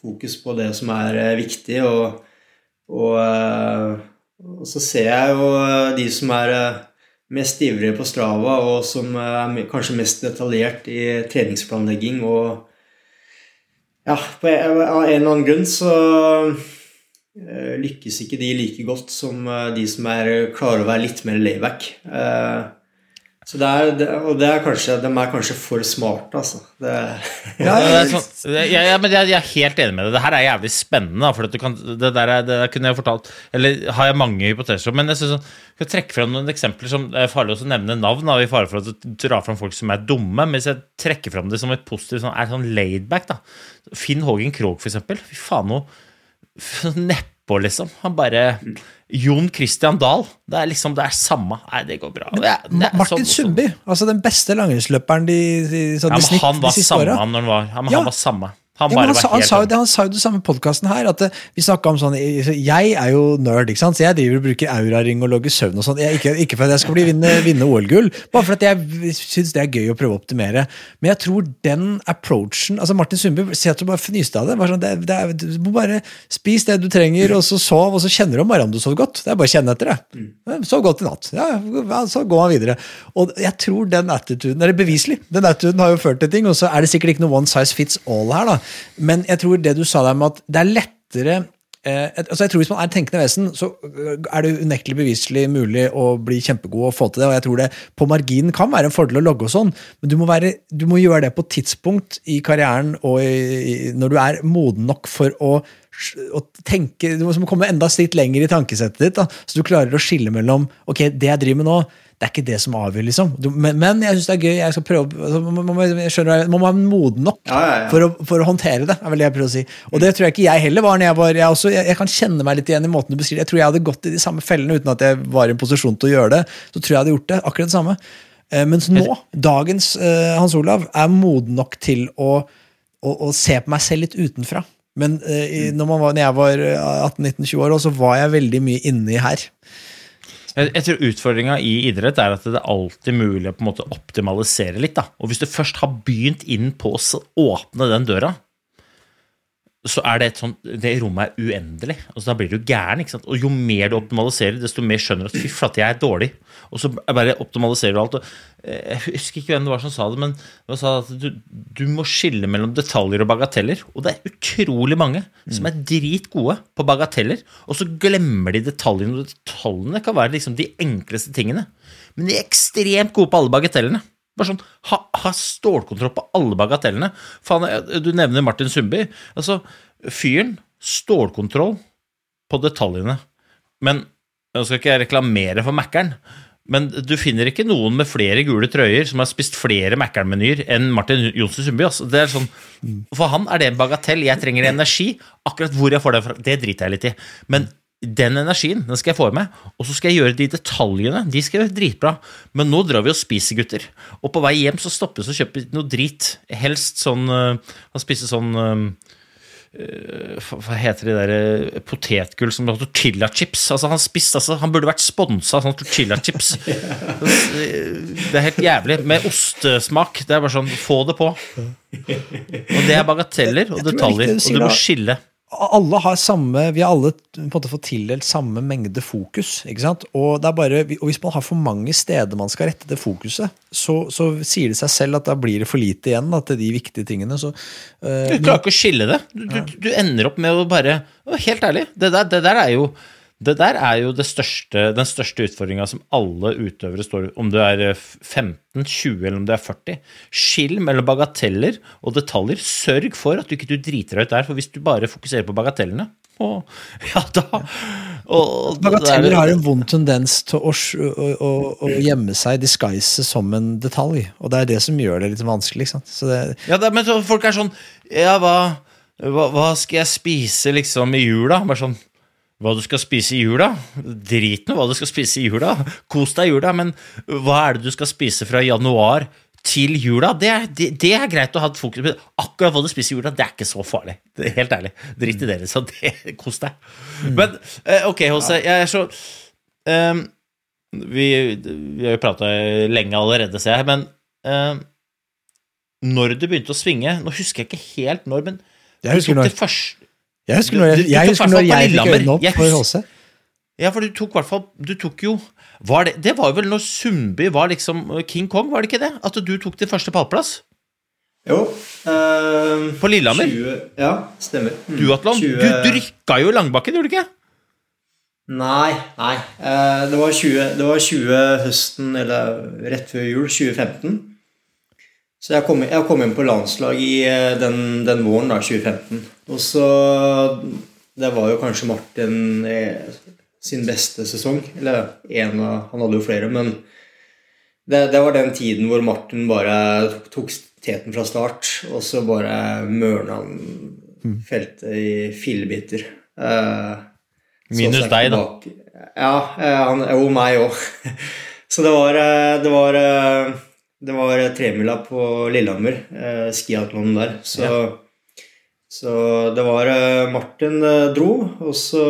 fokus på det som er viktig, og, og, og så ser jeg jo de som er mest ivrige på Strava, og som er kanskje mest detaljert i treningsplanlegging og ja, av en eller annen grunn så eh, lykkes ikke de like godt som eh, de som er klarer å være litt mer layback. Så det er, det, og det er kanskje, de er kanskje for smarte, altså. Det, Ja, det er sånn, ja, ja, men jeg, jeg er helt enig med deg. Det her er jævlig spennende. For du kan, det, der er, det der kunne jeg fortalt Eller har jeg mange hypoteser om. Men jeg synes sånn, jeg trekke fram noen eksempler som det er farlig å nevne navn. Da, i fare for å dra fram folk som er dumme. Men hvis jeg trekker fram det som et positivt, sånn, er sånn laidback, da. Finn Hågen Krogh, for eksempel. Fy faen, noe nedpå, liksom. Han bare Jon Christian Dahl. Det er liksom det er samme. Nei, det går bra. Det er, det er Martin sånn- sånn- Sundby, altså den beste langrennsløperen de, de, sånn, Ja, de, snitt han de var siste samme åra. han var. Ja. han var samme. Han Ja, han, sa, han, sa det, han sa jo det samme i podkasten her. At eh, vi om sånn Jeg er jo nerd, ikke sant? så jeg driver og bruker auraring og logger søvn og sånn. Ikke, ikke for at jeg skal bli vinne, vinne OL-gull, bare for at jeg syns det er gøy å prøve å optimere. Men jeg tror den approachen altså Martin Sundby sier at du bare fnyste av det. Sånn, det, det er, du må bare spis det du trenger, og så sov, og så kjenner du om morgenen du sov godt. Det er bare å kjenne etter det. Sov godt i natt. Ja, ja, så går man videre. Og jeg tror den attituden, eller beviselig, den attituden har jo ført til ting, og så er det sikkert ikke noe one size fits all her, da. Men jeg tror det du sa der med at det er lettere eh, altså jeg tror Hvis man er tenkende vesen, så øh, er det unektelig beviselig mulig å bli kjempegod og få til det. og jeg tror det På marginen kan være en fordel å logge og sånn, men du må, være, du må gjøre det på tidspunkt i karrieren og i, i, når du er moden nok for å å tenke, Du må komme enda et lenger i tankesettet ditt, da, så du klarer å skille mellom ok, det jeg driver med nå, det er ikke det som avgjør. liksom. Du, men, men jeg syns det er gøy. jeg skal prøve, altså, man, man, jeg skjønner, man må være moden nok Ja, ja, ja. For, å, for å håndtere det. er vel det jeg prøver å si. Og det tror jeg ikke jeg heller var. når Jeg var, jeg, også, jeg, jeg kan kjenne meg litt igjen i måten du beskriver Jeg tror jeg hadde gått i de samme fellene uten at jeg var i en posisjon til å gjøre det. Så tror jeg jeg hadde gjort det. akkurat det samme. Eh, mens nå, dagens eh, Hans Olav, er moden nok til å, å, å se på meg selv litt utenfra. Men eh, når, man var, når jeg var eh, 18-19-20 år, så var jeg veldig mye inni her. Jeg, jeg tror utfordringa i idrett er at det er alltid mulig å på en måte optimalisere litt. da. Og hvis du først har begynt inn på å åpne den døra, så er det et sånt, det rommet er uendelig. Altså, da blir du gæren. ikke sant? Og jo mer du optimaliserer, desto mer skjønner du at fy flate, jeg er dårlig. Og så bare optimaliserer du alt. Og, eh, jeg husker ikke hvem det var som sa det, men det sa at du, du må skille mellom detaljer og bagateller. Og det er utrolig mange som er dritgode på bagateller, og så glemmer de detaljene. Og detaljene kan være liksom de enkleste tingene, men de er ekstremt gode på alle bagatellene. Bare sånn, ha, ha stålkontroll på alle bagatellene. Faen, du nevner Martin Sundby. Altså, fyren, stålkontroll på detaljene. Men nå skal ikke jeg reklamere for Mækkern, men du finner ikke noen med flere gule trøyer som har spist flere Mækkern-menyer enn Martin Johnsen Sundby. Altså. Det er sånn, for han er det en bagatell. Jeg trenger energi. Akkurat hvor jeg får det fra, det driter jeg litt i. Men den energien den skal jeg få med, og så skal jeg gjøre de detaljene. De skal gjøre dritbra. Men nå drar vi og spiser, gutter. Og på vei hjem så stoppes og kjøper noe drit. Helst sånn øh, Han spiser sånn øh, hva heter de der uh, potetgull som tortillachips? Altså, han spiste, altså, han burde vært sponsa av sånn tortillachips. det er helt jævlig. Med ostesmak. Det er bare sånn Få det på. Og det er bagateller og er detaljer, og du må skille. Alle har samme, Vi har alle på en måte fått tildelt samme mengde fokus. ikke sant? Og, det er bare, og hvis man har for mange steder man skal rette det fokuset, så, så sier det seg selv at da blir det for lite igjen da, til de viktige tingene. Så, uh, Du klarer ikke å skille det. Du, du, du ender opp med å bare Helt ærlig, det der, det der er jo det der er jo det største, den største utfordringa som alle utøvere står om du er eh, 15, 20 eller om du er 40. Skill mellom bagateller og detaljer. Sørg for at du ikke du driter deg ut der, for hvis du bare fokuserer på bagatellene, og, ja da og, Bagateller har en vond tendens til å, å, å, å gjemme seg, disguise, som en detalj. Og det er det som gjør det litt vanskelig. ikke det, Ja, det, men folk er sånn Ja, hva, hva, hva skal jeg spise liksom i jula? Bare sånn Hva du skal spise i jula? Drit nå hva du skal spise i jula. Kos deg i jula, men hva er det du skal spise fra januar til jula? Det er, det, det er greit å ha et fokus på. Akkurat hva du spiser i jula, det er ikke så farlig. Det helt ærlig. Drit i dere, så det, kos deg. Men eh, ok, Jose, jeg er så um, vi, vi har jo prata lenge allerede, ser jeg, men um, når det begynte å svinge Nå husker jeg ikke helt når, men Jeg husker når. første jeg husker når Du- jeg, du jeg, husker når jeg fikk øynene opp for husker- Ja, for du tok i hvert fall Du tok jo var det, det var jo vel når Sundby var liksom King Kong, var det ikke det? At du tok din første pallplass? Jo. Øh, På Lillehammer? 20, ja, stemmer. Mm, Duatlon? 20 Du, du rykka jo Langbakken, gjorde du ikke? Nei, nei. Eh, det, var 20, det var 20 høsten, eller rett før jul, 2015. Så jeg kom, jeg kom inn på landslag i eh, den, den våren, da, 2015. Og så Det var jo kanskje Martin eh, sin beste sesong. Eller en av Han hadde jo flere, men det, det var den tiden hvor Martin bare tok teten fra start, og så bare mørna han feltet i fillebiter. Eh, Minus deg, da. tilbake. Ja, eh, han, jo, meg òg. Så det var Det var, eh, det var tremila på Lillehammer, eh, skiatlonen der. Så, så det var eh, Martin eh, dro, og så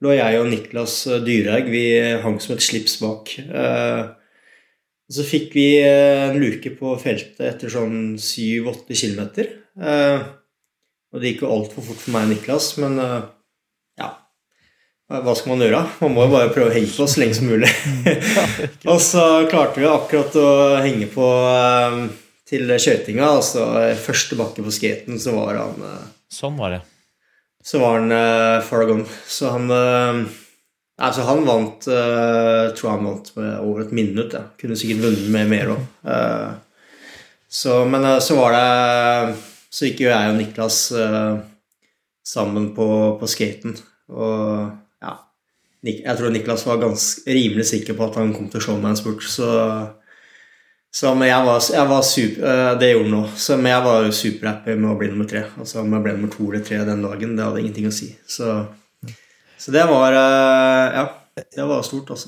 lå jeg og Niklas eh, Dyrhaug Vi hang som et slips bak. Eh, så fikk vi eh, en luke på feltet etter sånn 7-8 km. Eh, og det gikk jo altfor fort for meg og Niklas, men eh, ja Hva skal man gjøre? Man må jo bare prøve å henge på så lenge som mulig. og så klarte vi akkurat å henge på eh, til skøytinga. Altså første bakke på skaten, så var han eh, Sånn var det. så var han uh, far gone. Så han eh, Altså, han vant uh, Tror han vant med over et minutt. Ja. Kunne sikkert vunnet med mer òg. så, men eh, så var det Så gikk jo jeg og Niklas eh, sammen på, på skaten. Og Jeg tror Niklas var ganske rimelig sikker på at han kom til å bort, så så men jeg var, jeg var super, eh, Det gjorde han òg. Men jeg var jo superhappy med å bli nummer tre. Altså Om jeg ble nummer to eller tre den dagen, det hadde ingenting å si. Så, så det var eh, Ja, det var stort, altså.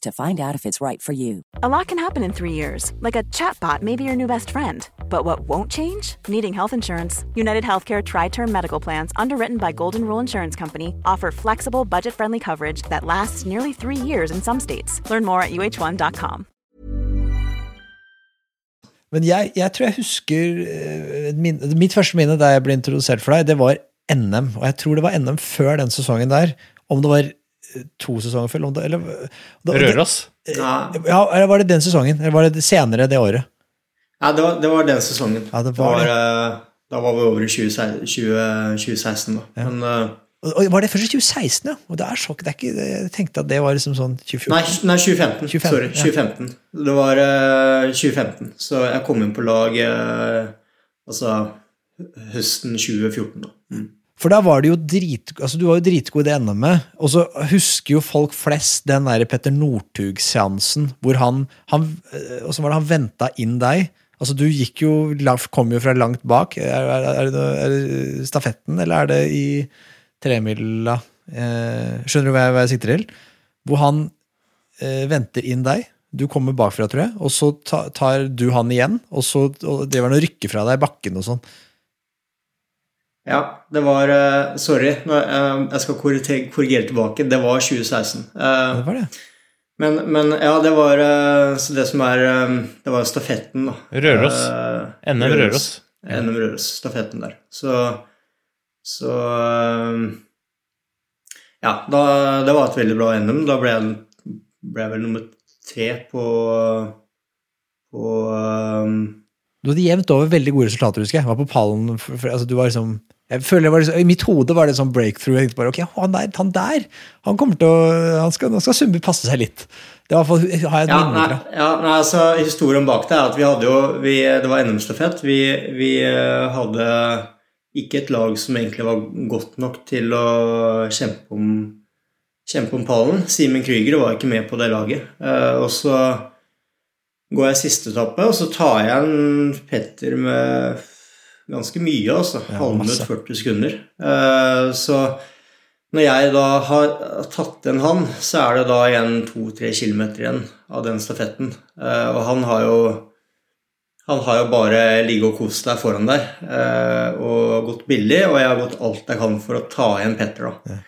to find out if it's right for you. A lot can happen in three years, like a chatbot may be your new best friend. But what won't change? Needing health insurance. United Healthcare Tri Term Medical Plans, underwritten by Golden Rule Insurance Company, offer flexible, budget friendly coverage that lasts nearly three years in some states. Learn more at uh1.com. Men jeg, jeg tror jeg husker eh, min, Mitt første minne da jeg ble introdusert for deg, det var NM. Og jeg tror det var NM før den sesongen der. Om det var to sesonger før London det, eller, da, Røros. Ja, Ja, eller var det den sesongen? Eller var det senere det året? ja det, var, det var den sesongen. Ja, det var det. eh, da var vi over i 2016, 20, 2016 da. Ja. Men, eh, Og, og var det først i 2016, ja? Og det er sjokk. Det er ikke, jeg tenkte at det var liksom sånn 2014. nei, nei, 2015. 2015, Sorry, ja. 2015. Det var uh, 2015. Så jeg kom inn på lag uh, altså høsten 2014. da. Mm. For da var det jo drit, altså du var jo dritgod i det NM-et, og så husker jo folk flest den der Petter Northug-seansen, hvor han, han Og så var det han venta inn deg. Altså Du gikk jo, kom jo fra langt bak. Er, er, er, det, er det stafetten, eller er det i tremila? Eh, skjønner du hva jeg, hva jeg sikter til? Hvor han eh, venter inn deg. Du kommer bakfra, tror jeg, og så ta, tar du han igjen, og så og Det var noe rykke fra deg i bakken og sånn. Ja, det var uh, Sorry, nå, uh, jeg skal korrigere, korrigere tilbake. Det var 2016. Uh, Det var det. men, men ja, det var eh, Så det som er eh, Det var stafetten, da. Røros. Eh, NM Røros. NM Røros, stafetten der. Så Så eh, Ja, da, det var et veldig bra NM. Da ble jeg, ble jeg vel nummer tre på På eh, Du hadde jevnt over veldig gode resultater, husker jeg. Var på pallen, for, for, altså, du var liksom, jeg føler jeg var liksom, I mitt hode var det sånn breakthrough. Jeg tenkte bare, ok, han der, han der han kommer til å, han skal, nå skal Sundby passe seg litt. Det var for, har jeg et Ja, minne fra. ja, nei, altså Historien bak det er at vi hadde jo vi, Det var NM-stafett. Vi, vi eh, hadde ikke et lag som egentlig var godt nok til å kjempe om, kjempe om pallen. Simen Krüger var ikke med på det laget. Uh, og så går jeg siste etappe, og så tar jeg en Petter med ganske mye, altså. Ja, Halvminutt, masse. 40 sekunder. Eh, så når jeg da har tatt igjen han, så er det da igjen to-tre kilometer igjen av den stafetten. Eh, og han har jo han har jo bare ligget og kost deg foran der eh, og gått billig, og jeg har gått alt jeg kan for å ta igjen Petter. da.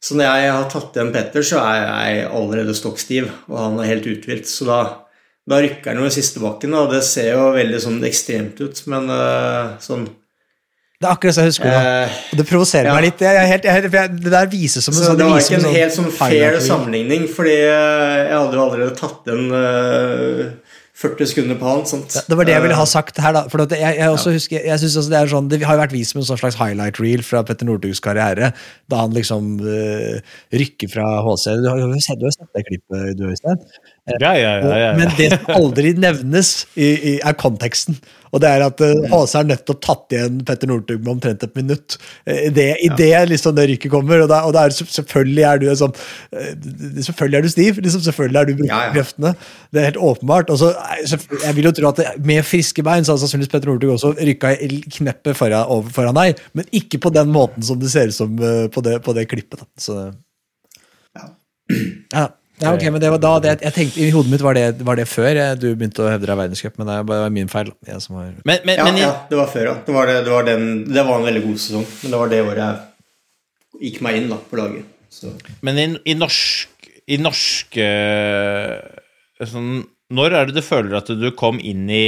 Så når jeg har tatt igjen Petter, så er jeg allerede stokk stiv, og han er helt uthvilt. Så da, da rykker han jo i siste bakken, og det ser jo veldig sånn ekstremt ut, men uh, sånn Det er akkurat så jeg husker det. eh, Og det provoserer ja. meg litt. Jeg, jeg, jeg, det der vises som en sånn det var ikke en en helt sånn fair sammenligning, fordi eh, jeg hadde jo allerede tatt en uh, 40 sekunder på han. Sant? Ja, Det var det jeg ville ha Eh, sagt her, da. For jeg, jeg også husker, jeg synes også det er sånn, det har jo vært vist som en sånn slags highlight reel fra Petter Northugs karriere, da han liksom uh, rykker fra HC. Du har jo sett, du har sett det klippet, du, Øystein? Ja, ja, ja. ja, Men det som aldri nevnes, i, i, er konteksten. Og det er at uh, HC har nettopp tatt igjen Petter Northug med omtrent et minutt. Eh, I det, i det liksom det rykket kommer. Og, da, og da er selvfølgelig er du eh, Selvfølgelig er du stiv. Liksom, selvfølgelig er du brukt kreftene. Det er helt åpenbart. Og så, eh, jeg vil jo tro at det, med friske bein så hadde sannsynligvis Petter Northug også rykka i kneppet foran, foran deg, men ikke på den måten som det ser ut som på, det, på det klippet. Da. Så, ja. Ja, ok, men det var da det, jeg tenkte, I hodet mitt var det, var det før eh, du begynte å hevde deg verdenscup, men det var min feil. Jeg som har... Men, men, ja, men ja, det var før, ja. Det var, det, det, var den, det var en veldig god sesong, men det var det året jeg gikk meg inn da, på laget. Så. Men i, i norsk I norske sånn, Når er det du føler at du kom inn i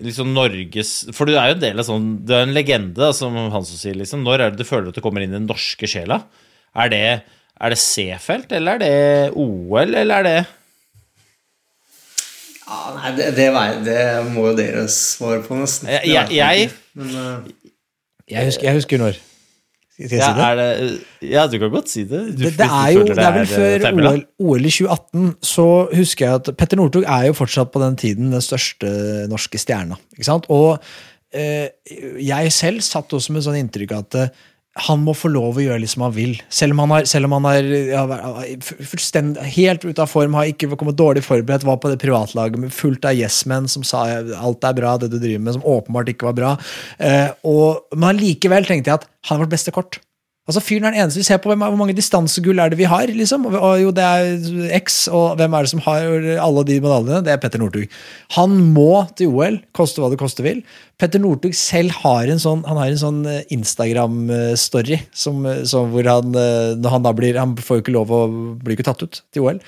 liksom Norges For du er jo en del av sånn Du er en legende, da, som han som sier, liksom. Når er det du føler at du kommer inn i den norske sjela? Er det, er det C-felt, eller er det OL, eller er det Ja, nei, det, det, det må jo dere svare på, nesten. Jeg, jeg, jeg. Men, uh, Jeg husker, jeg husker når. Skal jeg ja, si det? er det ja, du kan godt si det. Du, det, det er jo det er vel eh, før. OL, OL i 2018, så husker jeg at Petter Northug er jo fortsatt på den tiden den største norske stjerna. Ikke sant? Og eh, jeg selv satt også med sånn inntrykk at eh, han må få lov å gjøre litt som han vil. Selv om han er, selv om han er ja, helt ute av form, har ikke kommet dårlig forberedt, var på det privatlaget med fullt av yes-menn som sa alt er bra, det du driver med, som åpenbart ikke var bra. Eh, og, men allikevel tenkte jeg at han er vårt beste kort. Altså Fyren er den eneste vi ser på. Hvor mange distansegull er det vi har? liksom? Og, jo, det er X, og hvem er det som har alle de medaljene? Det er Petter Northug. Han må til OL, koste hva det koste vil. Petter Northug selv har en sånn, han har en sånn eh, Instagram-story som, eh, hvor han eh, når han da blir, han får jo ikke lov å bli ikke tatt ut til OL.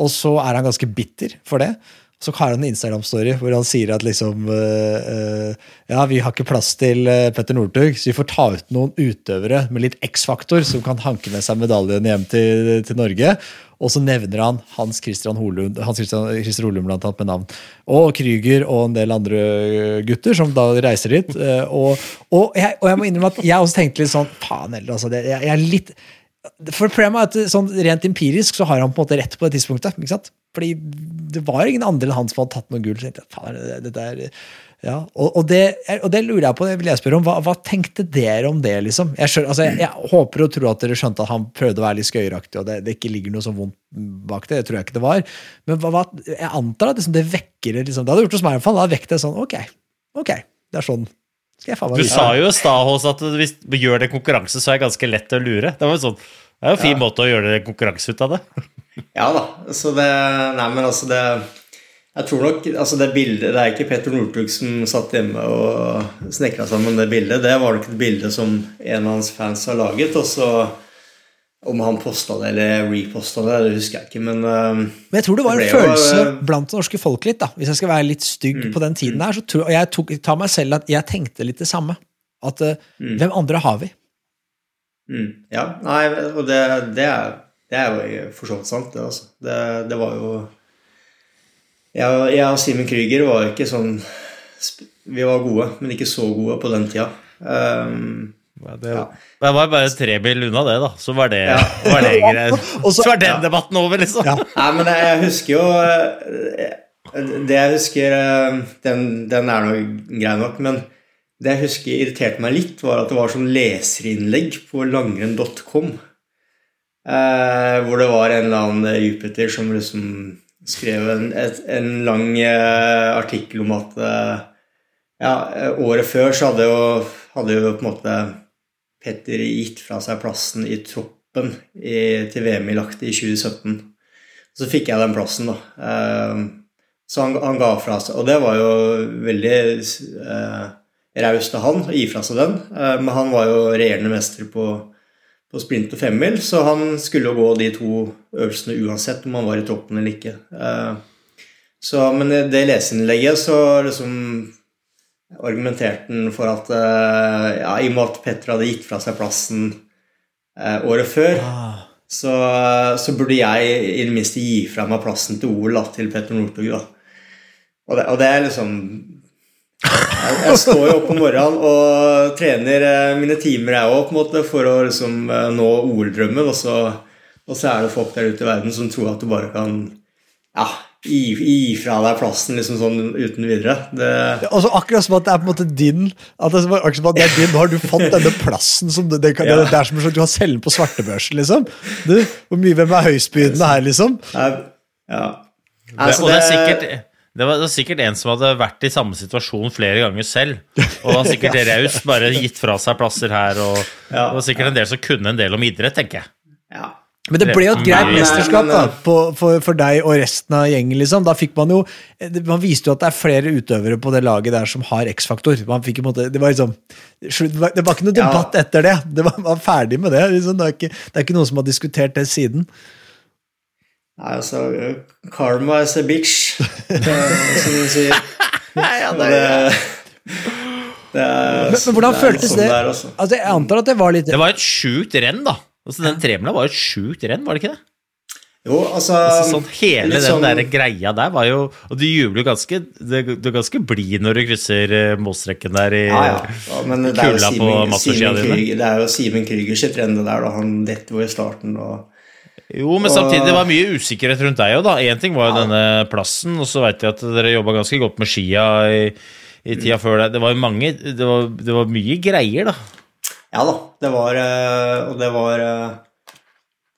Og så er han ganske bitter for det. Så har han en Instagram-story hvor han sier at liksom uh, uh, Ja, vi har ikke plass til eh, Petter Northug, så vi får ta ut noen utøvere med litt X-faktor som kan hanke med seg medaljen hjem til, til Norge. Og så nevner han Hans Christian Holund, Hans Christian, Christian Holund blant annet med navn. Og Krüger og en del andre gutter som da reiser dit. Uh, Og, og, jeg, og jeg må innrømme at jeg også tenkte litt sånn Faen heller, altså. Jeg, jeg er litt for problemet er at sånn Rent empirisk så har han på en måte rett på det tidspunktet. ikke sant? Fordi det var ingen andre enn han som hadde tatt noe gull. Ja, og, og, det, og det lurer jeg på, det vil jeg spørre om. Hva, hva tenkte dere om det? liksom? Jeg, skjønner, altså, jeg, jeg håper og tror at dere skjønte at han prøvde å være litt skøyeraktig, og det, det ikke ligger noe så vondt bak det. Det tror jeg ikke det var. Men hva, jeg antar at liksom, det vekker det liksom, Det hadde gjort hos meg i hvert fall. Da vekket det sånn Ok, ok, det er sånn. Skal jeg faen Du sa jo i stad at hvis du gjør det konkurranse, så er det ganske lett å lure. Det var jo sånn, det er jo en fin måte å gjøre det konkurranse ut av det. Ja da. Så det Nei, men altså, det Jeg tror nok Altså, det bildet Det er ikke Petter Northug som satt hjemme og snekra sammen det bildet. Det var nok et bilde som en av hans fans har laget, og så om han posta det eller reposta det, det husker jeg ikke, men uh, Men jeg tror det var en følelse jo, eh, blant det norske folk litt, da. Hvis jeg skal være litt stygg Mm, på den tiden her, så tror og jeg tok, tar meg selv at jeg tenkte litt det samme. At uh, Mm. hvem andre har vi? mm, Ja, nei, og det, det, er, det er jo for så vidt sant, det, altså. Det, det var jo jeg, jeg og Simen Krüger var ikke sånn Vi var gode, men ikke så gode på den tida. Um, Ja, det, det var bare tre mil unna det, da. Så var det, Ja. var det så- var den debatten over, liksom. Ja. Nei, men jeg, jeg husker jo eh, Det jeg husker eh, Den, den er nå grei nok, men det jeg husker irriterte meg litt, var at det var sånn leserinnlegg på langrenn.com. Eh, hvor det var en eller annen Jupiter som liksom skrev en, et, en lang eh, artikkel om at eh, ja, eh, året før så hadde jo, hadde jo på en måte Petter gitt fra seg plassen i troppen i, til VM i Lahti i 2017. Så fikk jeg den plassen, da. Eh, Så han, han ga fra seg Og det var jo veldig eh, raust av han å gi fra seg den. Eh, men han var jo regjerende mester på, på sprint og femmil, så han skulle jo gå de to øvelsene uansett om han var i troppen eller ikke. Eh, så, men i det leseinnlegget så liksom argumenterte han for at eh, ja, i og med at Petter hadde gitt fra seg plassen eh, året før, så, så burde jeg i det minste gi fra meg plassen til OL da, til Petter Northug. Og det, og det er liksom jeg, jeg står jo opp om morgenen og trener eh, mine timer jeg òg, på en måte, for å liksom eh, nå OL-drømmen. Og, så- og så er det folk der ute i verden som tror at du bare kan ja, gi, gi fra deg plassen liksom sånn uten videre. Det, Og så akkurat som at det er på en måte din at det er akkurat som at det er din, Nå har du fått denne plassen som du, det, det, Ja. det, er som at du har selv på svartebørsen, liksom. Du, hvor mye, Hvem er høystbydende her, liksom? ja. Det, Altså, og det er sikkert det var, det var sikkert en som hadde vært i samme situasjon flere ganger selv. Og var sikkert raust, bare gitt fra seg plasser her. Og Ja. det var sikkert en del som kunne en del om idrett, tenker jeg. ja. Men det ble jo et greit mesterskap da, eh, på, for, for deg og resten av gjengen. liksom. Da fikk Man jo, man viste jo at det er flere utøvere på det laget der som har X-faktor. Man fikk i en måte, Det var liksom, det var- ikke noe Ja. debatt etter det. Det var, man var ferdig med det. liksom. Det, er ikke, det er ikke noen som har diskutert det siden. Nei, altså Karma is a bitch, som de sier. Ja, det, det, det er, Men, men hvordan det er føltes sånn det? er. Altså, jeg antar at det var litt Det var et sjukt renn, da. Altså, den tremila var jo sjukt renn, var det ikke det? Jo, altså, Altså, sånn, hele litt den sånn- der greia der var jo Og du jubler jo ganske Du er ganske blid når du krysser eh, målstreken der i Ja, ja. ja men det er, jo Simen, Simen. Krüger, det er jo Simen Krüger sitt renn, det der. Da. Han detter jo i starten. Og, Jo, men samtidig det var mye usikkerhet rundt deg òg, da. Én ting var jo denne plassen, og så veit jeg at dere jobba ganske godt med skia i, i tida før det. Det var jo mange det var, det var mye greier, da. Ja da, det var eh, Og det var eh,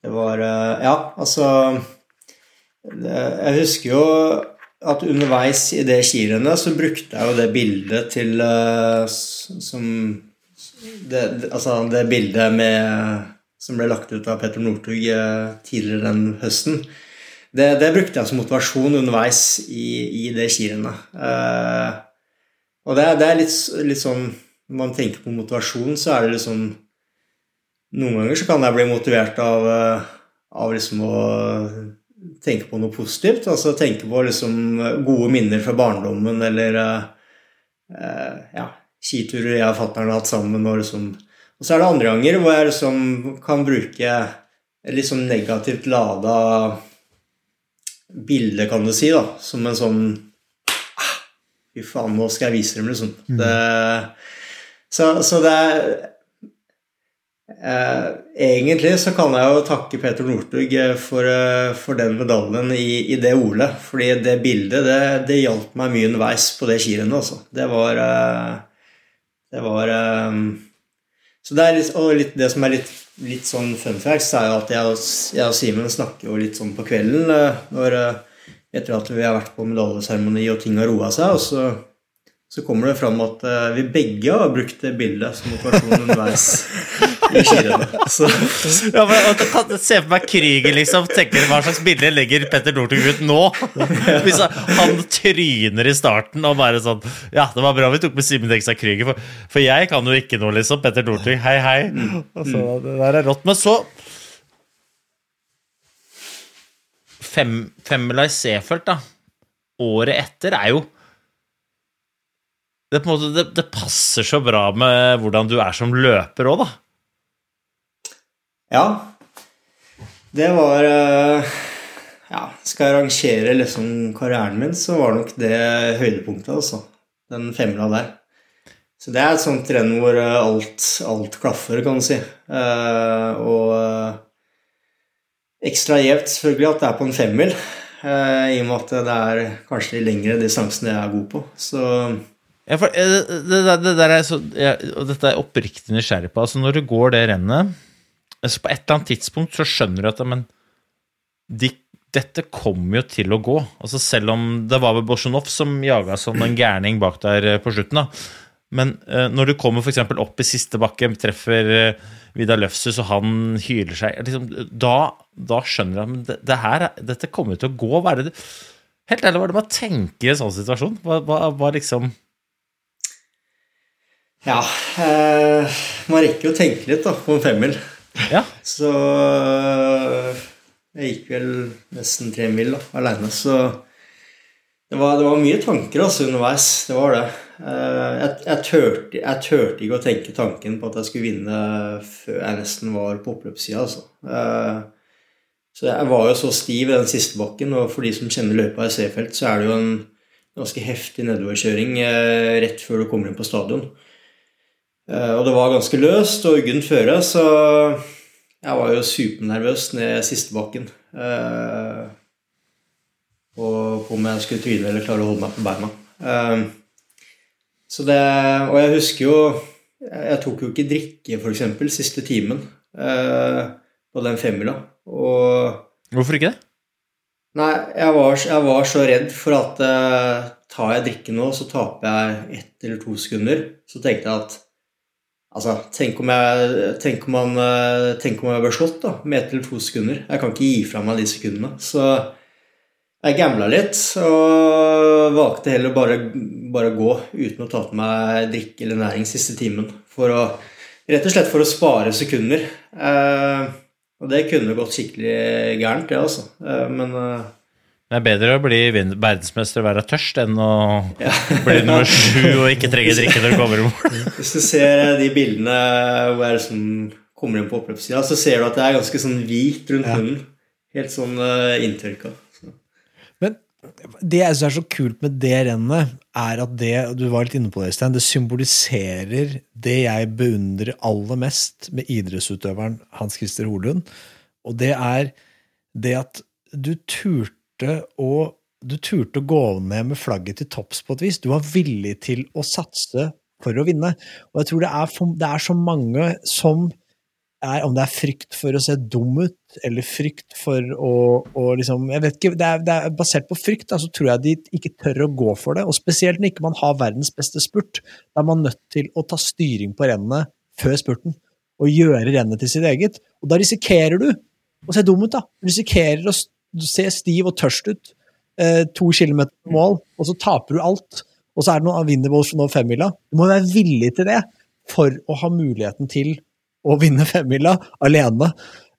Det var eh, Ja, altså Jeg husker jo at underveis i det skirennet så brukte jeg jo det bildet til Som det, Altså det bildet med som ble lagt ut av Petter Northug tidligere den høsten. Det, det brukte jeg som motivasjon underveis i, i det kirennet. Eh, og det, det er litt, litt sånn Når man tenker på motivasjon, så er det liksom Noen ganger så kan jeg bli motivert av, eh, av liksom å tenke på noe positivt. Altså tenke på liksom gode minner fra barndommen eller eh, ja, skiturer jeg og fatter'n har hatt sammen. Og, liksom. og så er det andre ganger hvor jeg liksom kan bruke litt sånn negativt lada bilde, kan du si, da, som en sånn ah, Fy faen, nå skal jeg vise dem, liksom. Det, så, så det er eh, Egentlig så kan jeg jo takke Peter Northug eh, for, eh, for den medaljen i, i det OL-et. Fordi det bildet, det, det hjalp meg mye underveis på det skirennet, altså. Det var eh, Det var Så det er litt, og litt, det som er litt, litt sånn fun facts, er jo at jeg og, og Simen snakker jo litt sånn på kvelden når etter at vi har vært på medaljeseremoni og ting har roa seg, og så, så kommer det fram at eh, vi begge har brukt det bildet som operasjon underveis i skirennet. Ja, men, se for meg Krüger, liksom. Tenker hva slags bilde legger Petter Northug ut nå? Hvis han, han tryner i starten og bare sånn Ja, det var bra vi tok med Simen Dekstad Krüger, for, for jeg kan jo ikke noe, liksom. Petter Northug, hei, hei. Så, det der er rått. Men så fem, Femmila i Seefeld, da. Året etter er jo det, måte, det, det passer så bra med hvordan du er som løper òg, da. ja. Det var eh, Ja, skal jeg rangere liksom karrieren min, så var nok det høydepunktet, altså. Den femmila der. Så det er et sånt renn hvor eh, alt, alt klaffer, kan du si. Eh, og ekstra gjevt selvfølgelig at det er på en femmil, i og med at det er kanskje de lengre distansene jeg er god på. Så Ja, for eh, det, det, det der er så, ja, og dette er jeg oppriktig nysgjerrig på. Altså, når du går det rennet altså På et eller annet tidspunkt så skjønner du at men, de, dette kommer jo til å gå. Altså Selv om det var vel Bolsjunov som jaga som en gærning bak der eh, på slutten. da Men eh, når du kommer eksempel opp i siste bakke, treffer eh, Vidar Løfshus, og han hyler seg liksom, da, da skjønner du at det, det her, er- dette kommer jo til å gå. Hva er det du Helt ærlig, hva er det man tenker i en sånn situasjon? Hva, hva, hva liksom ja eh, Man rekker jo å tenke litt da, på en femmil. Ja. Så øh, jeg gikk vel nesten tre mil da, aleine, så det var, det var mye tanker altså, underveis. Det var det. Eh, Jeg, jeg, tørte, jeg tørte, ikke å tenke tanken på at jeg skulle vinne før jeg nesten var på oppløpssida. Altså. Eh, Så jeg var jo så stiv i den siste bakken, og for de som kjenner løypa i Seefeld, så er det jo en ganske heftig nedoverkjøring eh, rett før du kommer inn på stadion. Eh, Og det var ganske løst og uggent føre, så jeg var jo supernervøs ned siste bakken. Eh, Og på om jeg skulle tryne eller klare å holde meg på beina. Eh, Så det Og jeg husker jo Jeg tok jo ikke drikke, eksempel, siste timen på den femmila. Og Hvorfor ikke det? Nei, jeg var, jeg var så redd for at uh, tar jeg drikke nå, så taper jeg ett eller to sekunder. Så tenkte jeg at Altså, tenk om jeg tenk om man, eh, tenk om jeg ble slått da, med ett eller to sekunder. Jeg kan ikke gi fra meg de sekundene. Så jeg gambla litt og valgte heller bare, bare gå uten å ta til meg drikke eller næring siste timen. For å, rett og slett for å spare sekunder. Eh, Og det kunne gått skikkelig gærent, det, altså. Eh, Men eh, Det er bedre å bli verdensmester og være tørst enn å bli nummer sju og ikke trenge drikke når du kommer i mål. hvis du ser de bildene hvor jeg liksom kommer inn på oppløpssida, så ser du at det er ganske sånn hvit rundt munnen. Helt sånn uh, inntørka. Så. Men det jeg syns er så kult med det rennet, er at det du var litt inne på det, Øystein, det symboliserer det jeg beundrer aller mest med idrettsutøveren Hans Christer Holund. Og det er det at du turte å du turte å gå ned med flagget til topps på et vis. Du var villig til å satse for å vinne. Og jeg tror det er, for, det er så mange som er, om det er frykt for å se dum ut, eller frykt for å, å liksom Jeg vet ikke, det er, det er basert på frykt, da, så tror jeg de ikke tør å gå for det. Og spesielt når ikke man har verdens beste spurt. Da er man nødt til å ta styring på rennet før spurten, og gjøre rennet til sitt eget. Og da risikerer du å se dum ut, da. Du risikerer å s- ser stiv og tørst ut eh, to kilometer på mål, og så taper du alt. Og så er det noen winnerballs som når femmila. Du må være villig til det for å ha muligheten til å vinne femmila alene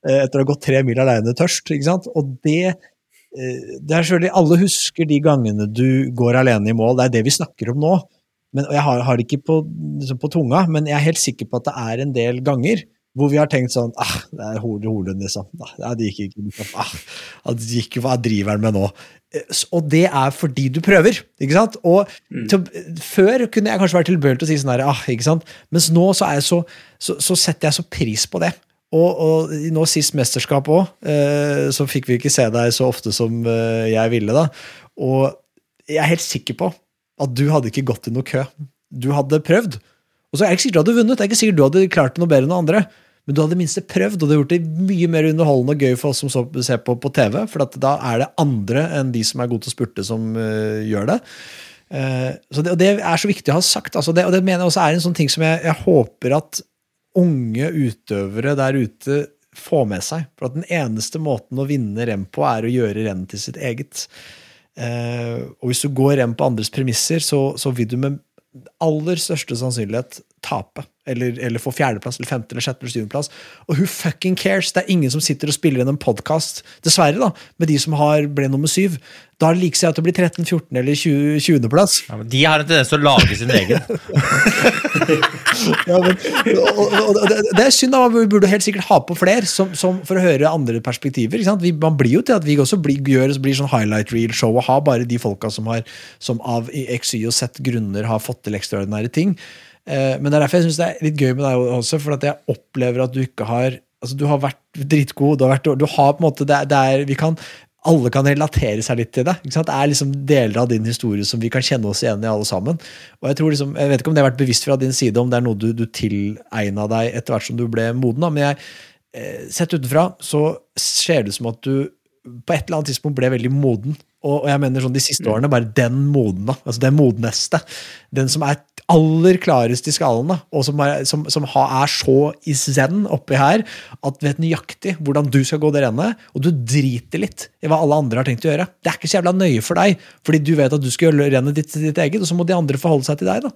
eh, etter å ha gått tre mil alene tørst. ikke sant? Og det, eh, det er selvfølgelig, Alle husker de gangene du går alene i mål, det er det vi snakker om nå. Men, og jeg har, har det ikke på, liksom på tunga, men jeg er helt sikker på at det er en del ganger hvor vi har tenkt sånn ah, Det er Hol- Holund, liksom. Ah, det gikk ikke. Liksom. Ah, det gikk, hva driver han med nå? Eh, Og det er fordi du prøver. ikke sant? Og til, Før kunne jeg kanskje vært tilbøyelig til å si sånn her, ah, ikke sant? mens nå så, er jeg så, så, så setter jeg så pris på det. Og, og nå sist mesterskap òg, eh, så fikk vi ikke se deg så ofte som eh, jeg ville. da. Og jeg er helt sikker på at du hadde ikke gått i noe kø. Du hadde prøvd. Og så er det ikke sikkert du hadde vunnet, det er ikke sikkert du hadde klart det noe bedre enn andre. Men du hadde i minste prøvd, og det gjort det mye mer underholdende og gøy for oss som så, ser på på TV. For da er det andre enn de som er gode til å spurte, som uh, gjør det. Uh, det, og det er så viktig å ha sagt. Altså det, og det mener jeg også er en sånn ting som jeg, jeg håper at unge utøvere der ute får med seg. For at den eneste måten å vinne renn på, er å gjøre renn til sitt eget. Eh, og hvis du går renn på andres premisser, så, så vil du med aller største sannsynlighet tape. Eller, eller få fjerdeplass, eller femte, eller sjette eller syvendeplass. Og who fucking cares? Det er ingen som sitter og spiller inn en podkast, dessverre, da, med de som har ble nummer syv. Da er det like seg at det blir 13., 14. eller 20. 20.-plass. Ja, men de har en tendens til å lage sin egen. Ja, men, og, og, og, det, det er synd, da. Vi burde helt sikkert ha på flere som, som, for å høre andre perspektiver. Ikke sant? Vi, man blir jo til at vi også blir, gjør, blir sånn highlight reel-show og har bare de folka som, har, som av x, y og z grunner har fått til ekstraordinære ting. Eh, men det er derfor jeg syns det er litt gøy med deg også, for at jeg opplever at du ikke har altså Du har vært dritgod. Du har, vært, du har på en måte det, er- det er, vi kan alle kan relatere seg litt til det. Det er liksom deler av din historie som vi kan kjenne oss igjen i, alle sammen. Og Jeg tror liksom, jeg vet ikke om det har vært bevisst fra din side, om det er noe du, du tilegna deg etter hvert som du ble moden. Da. Men jeg, eh, sett utenfra så ser det ut som at du på et eller annet tidspunkt ble veldig moden. Og, jeg mener sånn de siste årene, bare den moden, da. Altså den modneste. Den som er aller klarest i skallen, da. Og som, er, som, som er så i zen oppi her at vet nøyaktig hvordan du skal gå det rennet, og du driter litt i hva alle andre har tenkt å gjøre. Det er ikke så jævla nøye for deg, fordi du vet at du skal gjøre rennet ditt til ditt eget, og så må de andre forholde seg til deg, da.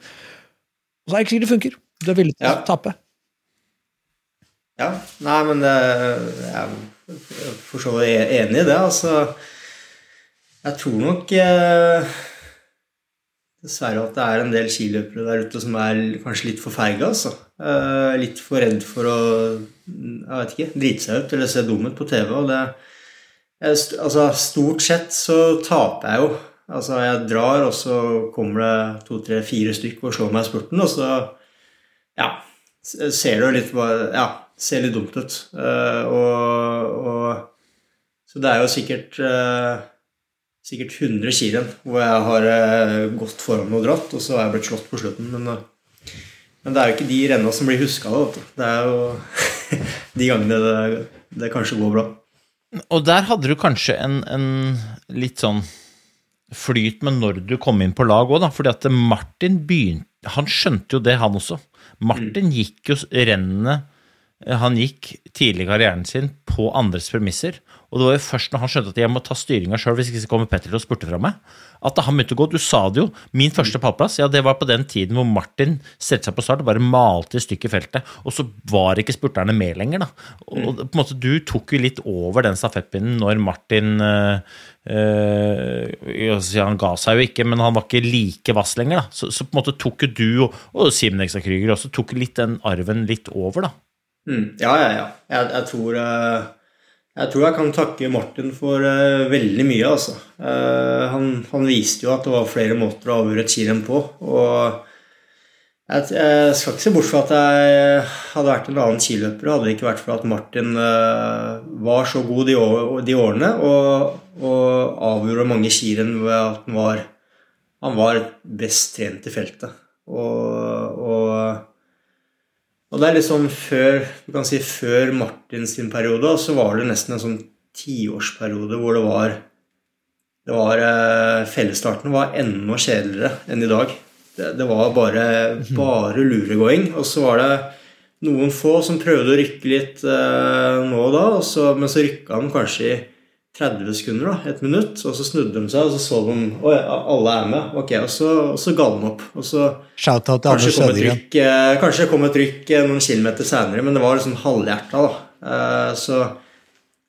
Og så er det ikke sikkert det funker. Du er villig til Ja. å tape. Ja, nei, men det, jeg er for så vidt enig i det. Altså, jeg tror nok eh, dessverre at det er en del skiløpere der ute som er kanskje litt for feige. Altså. Eh, litt for redd for å jeg vet ikke, drite seg ut eller se dum ut på TV. Og det, jeg, altså, stort sett så taper jeg jo. Altså, jeg drar, og så kommer det to, tre, fire stykk og slår meg i spurten, og så ja, ser det litt Ja, ser litt dumt ut. Eh, og, og Så det er jo sikkert eh, sikkert 100 skirenn hvor jeg har eh, gått foran og dratt, og så har jeg blitt slått på slutten. Men, eh, men det er jo ikke de renna som blir huska. Det er jo de gangene det, det kanskje går bra. Og der hadde du kanskje en, en litt sånn flyt med når du kom inn på lag òg, da. Fordi at Martin begynte Han skjønte jo det, han også. Martin gikk jo rennene eh, han gikk tidlig i karrieren sin på andres premisser. Og det var jo først når han skjønte at jeg må ta styringa sjøl hvis ikke så kommer Petter til å spurte fra meg, at han begynte å gå. Du sa det jo. Min første pallplass ja, det var på den tiden hvor Martin stilte seg på start og bare malte i stykker feltet. Og så var ikke spurterne med lenger, da. Og på en måte du tok jo litt over den stafettpinnen når Martin øh, øh, Han ga seg jo ikke, men han var ikke like vass lenger, da. Så, så på en måte tok jo du, og, og Simen Eksa Krüger også, tok litt den arven litt over, da. Mm, ja, ja, ja. Jeg, jeg tror uh, jeg tror jeg kan takke Martin for uh, veldig mye, altså. Uh, han, han, viste jo at det var flere måter å avgjøre et skirenn på. Og jeg, jeg, skal ikke se bort fra at jeg hadde vært en annen skiløper hadde det ikke vært for at Martin uh, var så god de, de årene og, og avgjorde mange skirenn ved at han var, han var best trent i feltet. Og, og og det er sånn før, du kan si før Martins periode, så var det nesten en sånn tiårsperiode hvor det var det var eh, Fellesstarten var enda kjedeligere enn i dag. Det, det var bare, bare luregåing. Og så var det noen få som prøvde å rykke litt eh, nå og da, og så, men så rykka de kanskje i 30 sekunder, da, et minutt, og så snudde de seg, og så så de Oi, alle er med. Ok, og så, og så ga de opp. Og så Shout-out til Anders Sødergren. Eh, kanskje kom et rykk eh, noen kilometer seinere, men det var liksom halvhjerta, da. Eh, så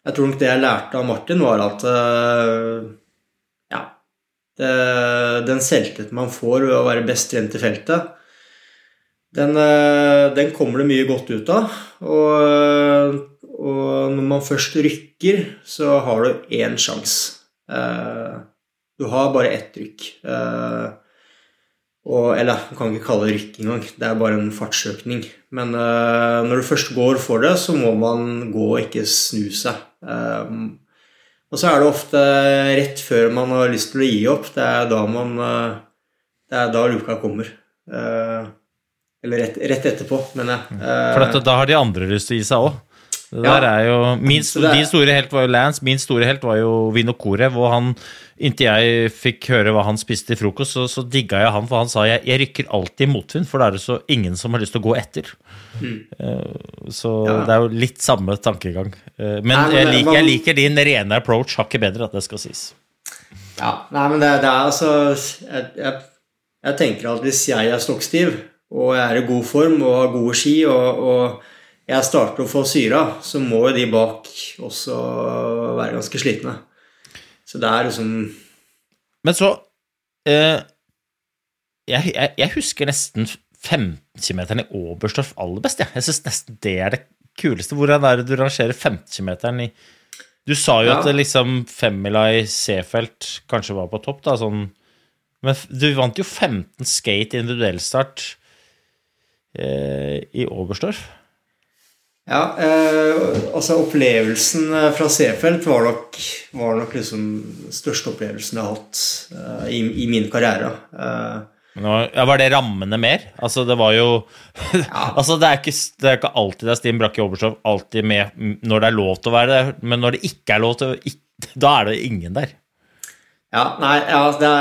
jeg tror nok det jeg lærte av Martin, var at ja, det, den selvtilliten man får ved å være best trent i feltet, den, den, kommer det mye godt ut av. Og og når man først rykker, så har du én sjanse. Eh, du har bare ett rykk. Eh, og, eller du kan ikke kalle det rykk engang, det er bare en fartsøkning. Men eh, når du først går for det, så må man gå og ikke snu seg. og så er det ofte rett før man har lyst til å gi opp. Det er da man Det er da luka kommer. eller rett, rett etterpå, mener jeg. For dette, da har de andre lyst til å gi seg òg? Det der er jo, min, Din store helt var jo Lance, min store helt var jo Vinokore. Hvor han, inntil jeg fikk høre hva han spiste til frokost, så, så digga jeg han, for han sa jeg, jeg rykker alltid motvind, for da er det så ingen som har lyst til å gå etter. Mm. Så ja. det er jo litt samme tankegang. Eh, men, nei, men jeg, liker, jeg, liker, din rene approach hakket bedre, at det skal sies. Ja, nei, men det, det er altså jeg, jeg, jeg, tenker at hvis jeg er stokkstiv, og jeg er i god form og har gode ski og, og jeg starter å få syra, så må jo de bak også være ganske slitne. Så det er liksom Men så eh, jeg, jeg, jeg, husker nesten 15 km i Oberstdorf aller best. Ja. Jeg syns nesten det er det kuleste. Hvordan er det du rangerer 15 km i Du sa jo ja. at liksom femmila i Seefeld kanskje var på topp, da, sånn Men du vant jo 15 skate individuellstart eh, i Oberstdorf. Ja, eh, altså opplevelsen eh, fra Seefeld var nok, var nok liksom største opplevelsen jeg har hatt eh, i, i, min karriere. Eh, ja, Var det rammende mer? Altså, det var jo ja. Altså, det er, ikke, det er ikke alltid det er Stim Brakke Oberstov alltid med når det er lov til å være der, men når det ikke er lov til å Da er det ingen der. Ja, nei, ja, det,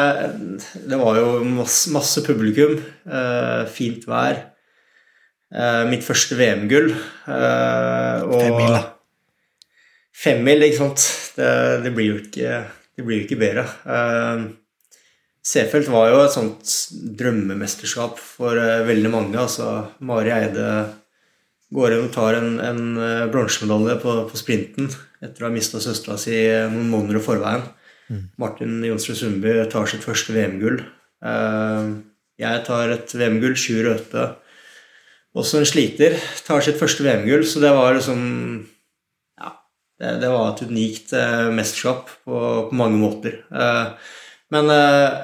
det var jo masse, masse publikum. Eh, fint vær. Uh, mitt første VM-gull. Uh, Femmil, da. Femmil, ikke sant. Det, det, blir jo ikke, det blir jo ikke bedre. Uh, Seefeld var jo et sånt drømmemesterskap for veldig mange. altså Mari Eide går inn og tar en, en bronsemedalje på, på, sprinten etter å ha mista søstera si noen måneder i forveien. Mm. Martin Jonsrud Sundby tar sitt første VM-gull. jeg tar et VM-gull, Sjur Røthe også en sliter. Tar sitt første VM-gull, så det var liksom Ja, det, det var et unikt eh, mesterskap på, på, mange måter. Eh, men eh,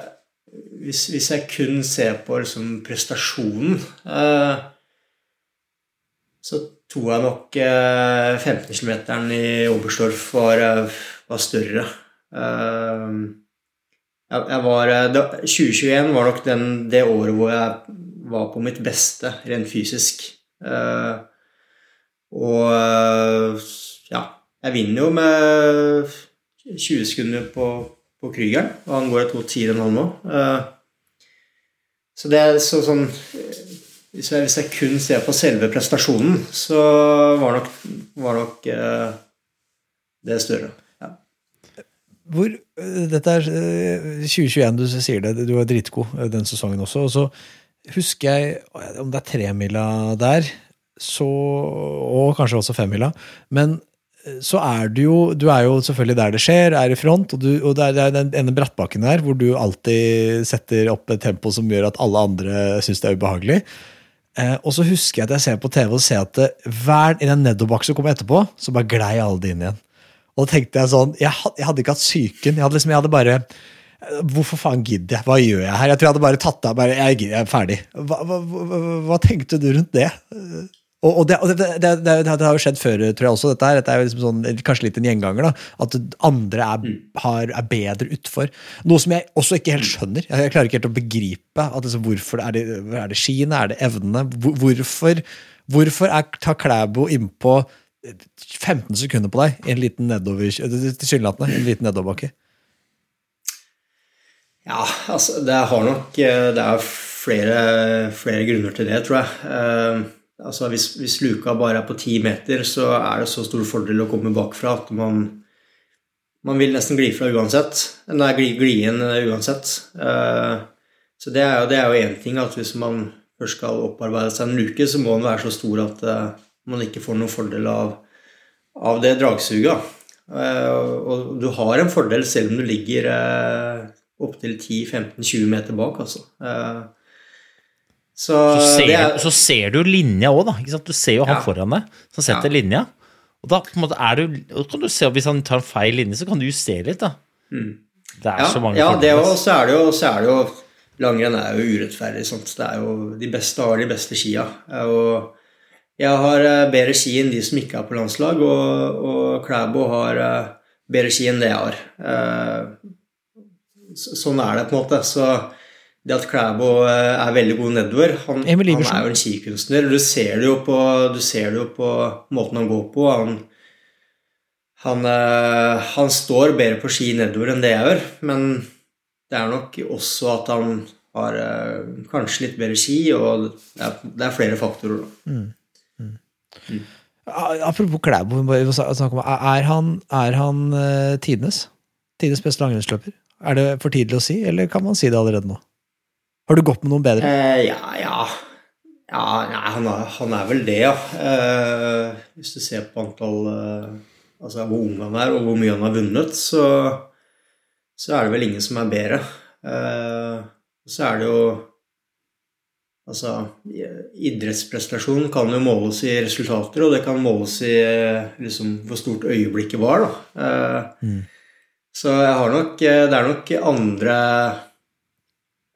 hvis, hvis, jeg kun ser på liksom, prestasjonen, eh, så tror jeg nok 15 eh, km i Oberstdorf var, eh, var større. Jeg, jeg var, 2021 var nok den, det året hvor jeg var på mitt beste rent fysisk. Uh, og uh, ja, jeg vinner jo med 20 sekunder på, på Krygeren, og han går et 2.10,5 nå. Uh, så det er så, sånn hvis jeg, hvis jeg kun ser på selve prestasjonen, så var nok, var nok eh, det større. Ja. Hvor, eh, dette er eh, 2021, du sier det. Du var dritgod eh, den sesongen også. Og så husker jeg om det er tremila der, så, og kanskje også femmila. Men eh, så er du jo Du er jo selvfølgelig der det skjer, er i front, og, du, og det er, den ene brattbakken der hvor du alltid setter opp et tempo som gjør at alle andre syns det er ubehagelig. Eh, og så husker jeg at jeg ser på TV og ser at det, hver, i den nedoverbakken som kom etterpå, så bare glei alle de inn igjen. Og da tenkte jeg sånn Jeg, had, jeg hadde ikke hatt psyken. Jeg hadde, liksom, jeg hadde bare Hvorfor faen gidder jeg? Hva gjør jeg her? Jeg tror jeg hadde bare tatt av bare, jeg, er ferdig. Hva, hva, hva, hva tenkte du rundt det? Og, og, det, og det, det, det, det, har jo skjedd før, tror jeg også. Dette, her. dette er jo liksom sånn, kanskje litt en gjenganger. da, At andre er, har, er bedre utfor. Noe som jeg også ikke helt skjønner. Jeg, jeg klarer ikke helt å begripe. at liksom, Hvorfor Er det, er det skiene? Er det evnene? Hvor- Hvorfor, hvorfor er, tar Klæbo innpå 15 sekunder på deg i en liten nedover, tilsynelatende en liten nedoverbakke? Ja, altså det har nok eh, Det er flere, flere grunner til det, tror jeg. Eh, altså hvis, hvis luka bare er på ti meter, så er det så stor fordel å komme bakfra at man man vil nesten gli fra uansett. Nei, gli, gli inn eh, uansett. Så det er jo det én ting at hvis man først skal opparbeide seg en luke, så må den være så stor at man ikke får noen fordel av, av det dragsuget. Og du har en fordel selv om du ligger opptil 10-15-20 meter bak, altså. Eh, så, Så ser, det er, så ser du linja òg, da. Du ser jo han Ja. foran deg som setter Ja. linja. Og da du, kan du se, Hvis han tar en feil linje, så kan du justere litt. da. Det er ja, så mange ja, det òg. Så er det jo, så er det jo Langrenn er jo urettferdig. Sant? Det er jo, de beste har de beste skia. Og jeg har eh, bedre ski enn de som ikke er på landslag, og, og Klæbo har eh, bedre ski enn det jeg har. Så- Sånn er det, på en måte. Så det at Klæbo eh, er veldig god nedover Han, han er jo en skikunstner. Du ser det jo på, du ser det jo på måten han går på. Han, han, eh, han står bedre på ski nedover enn det jeg gjør, men det er nok også at han har eh, kanskje litt bedre ski, og det er, det er flere faktorer. Da. Apropos Klæbo, vi må bare snakke om, er han, er han tidenes? Tidenes beste langrennsløper? Er det for tidlig å si, eller kan man si det allerede nå? Har du gått med noen bedre? Eh, ja, ja Ja, nei, han, er, han er vel det, ja. Eh, hvis du ser på antall eh, Altså hvor ung han er, og hvor mye han har vunnet, så, så er det vel ingen som er bedre. Eh, så er det jo Altså, idrettsprestasjon kan jo måles i resultater, og det kan måles i eh, liksom, hvor stort øyeblikket var, da. Eh, Så jeg har nok eh, Det er nok andre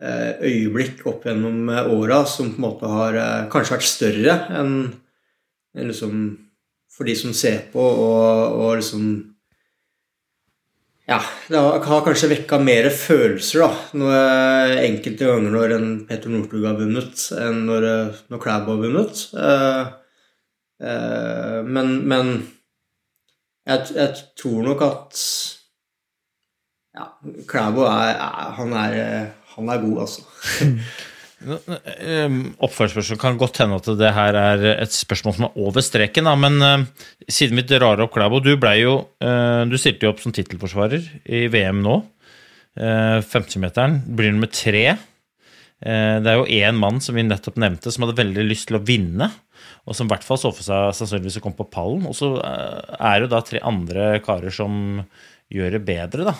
eh, øyeblikk opp gjennom eh, åra som på en måte har kanskje vært større enn liksom for de som ser på, og, og liksom Ja, det har, kanskje vekka mer følelser, da. Når, enkelte ganger når en Petter Northug har vunnet, enn når, når Klæbo har vunnet. Eh, eh, men men jeg, jeg tror nok at ja, Klæbo er, er, han er Han er god, altså. Um, kan godt hende at det her er et spørsmål som er over streken, da, men uh, siden vi drar opp Klæbo Du jo uh, Du stilte jo opp som tittelforsvarer i VM nå. Uh, 50-meteren blir nummer tre. Uh, det er jo én mann som vi nettopp nevnte, som hadde veldig lyst til å vinne. Og som i hvert fall så for seg sannsynligvis å komme på pallen. Og så uh, er det jo da tre andre karer som gjør det bedre, da.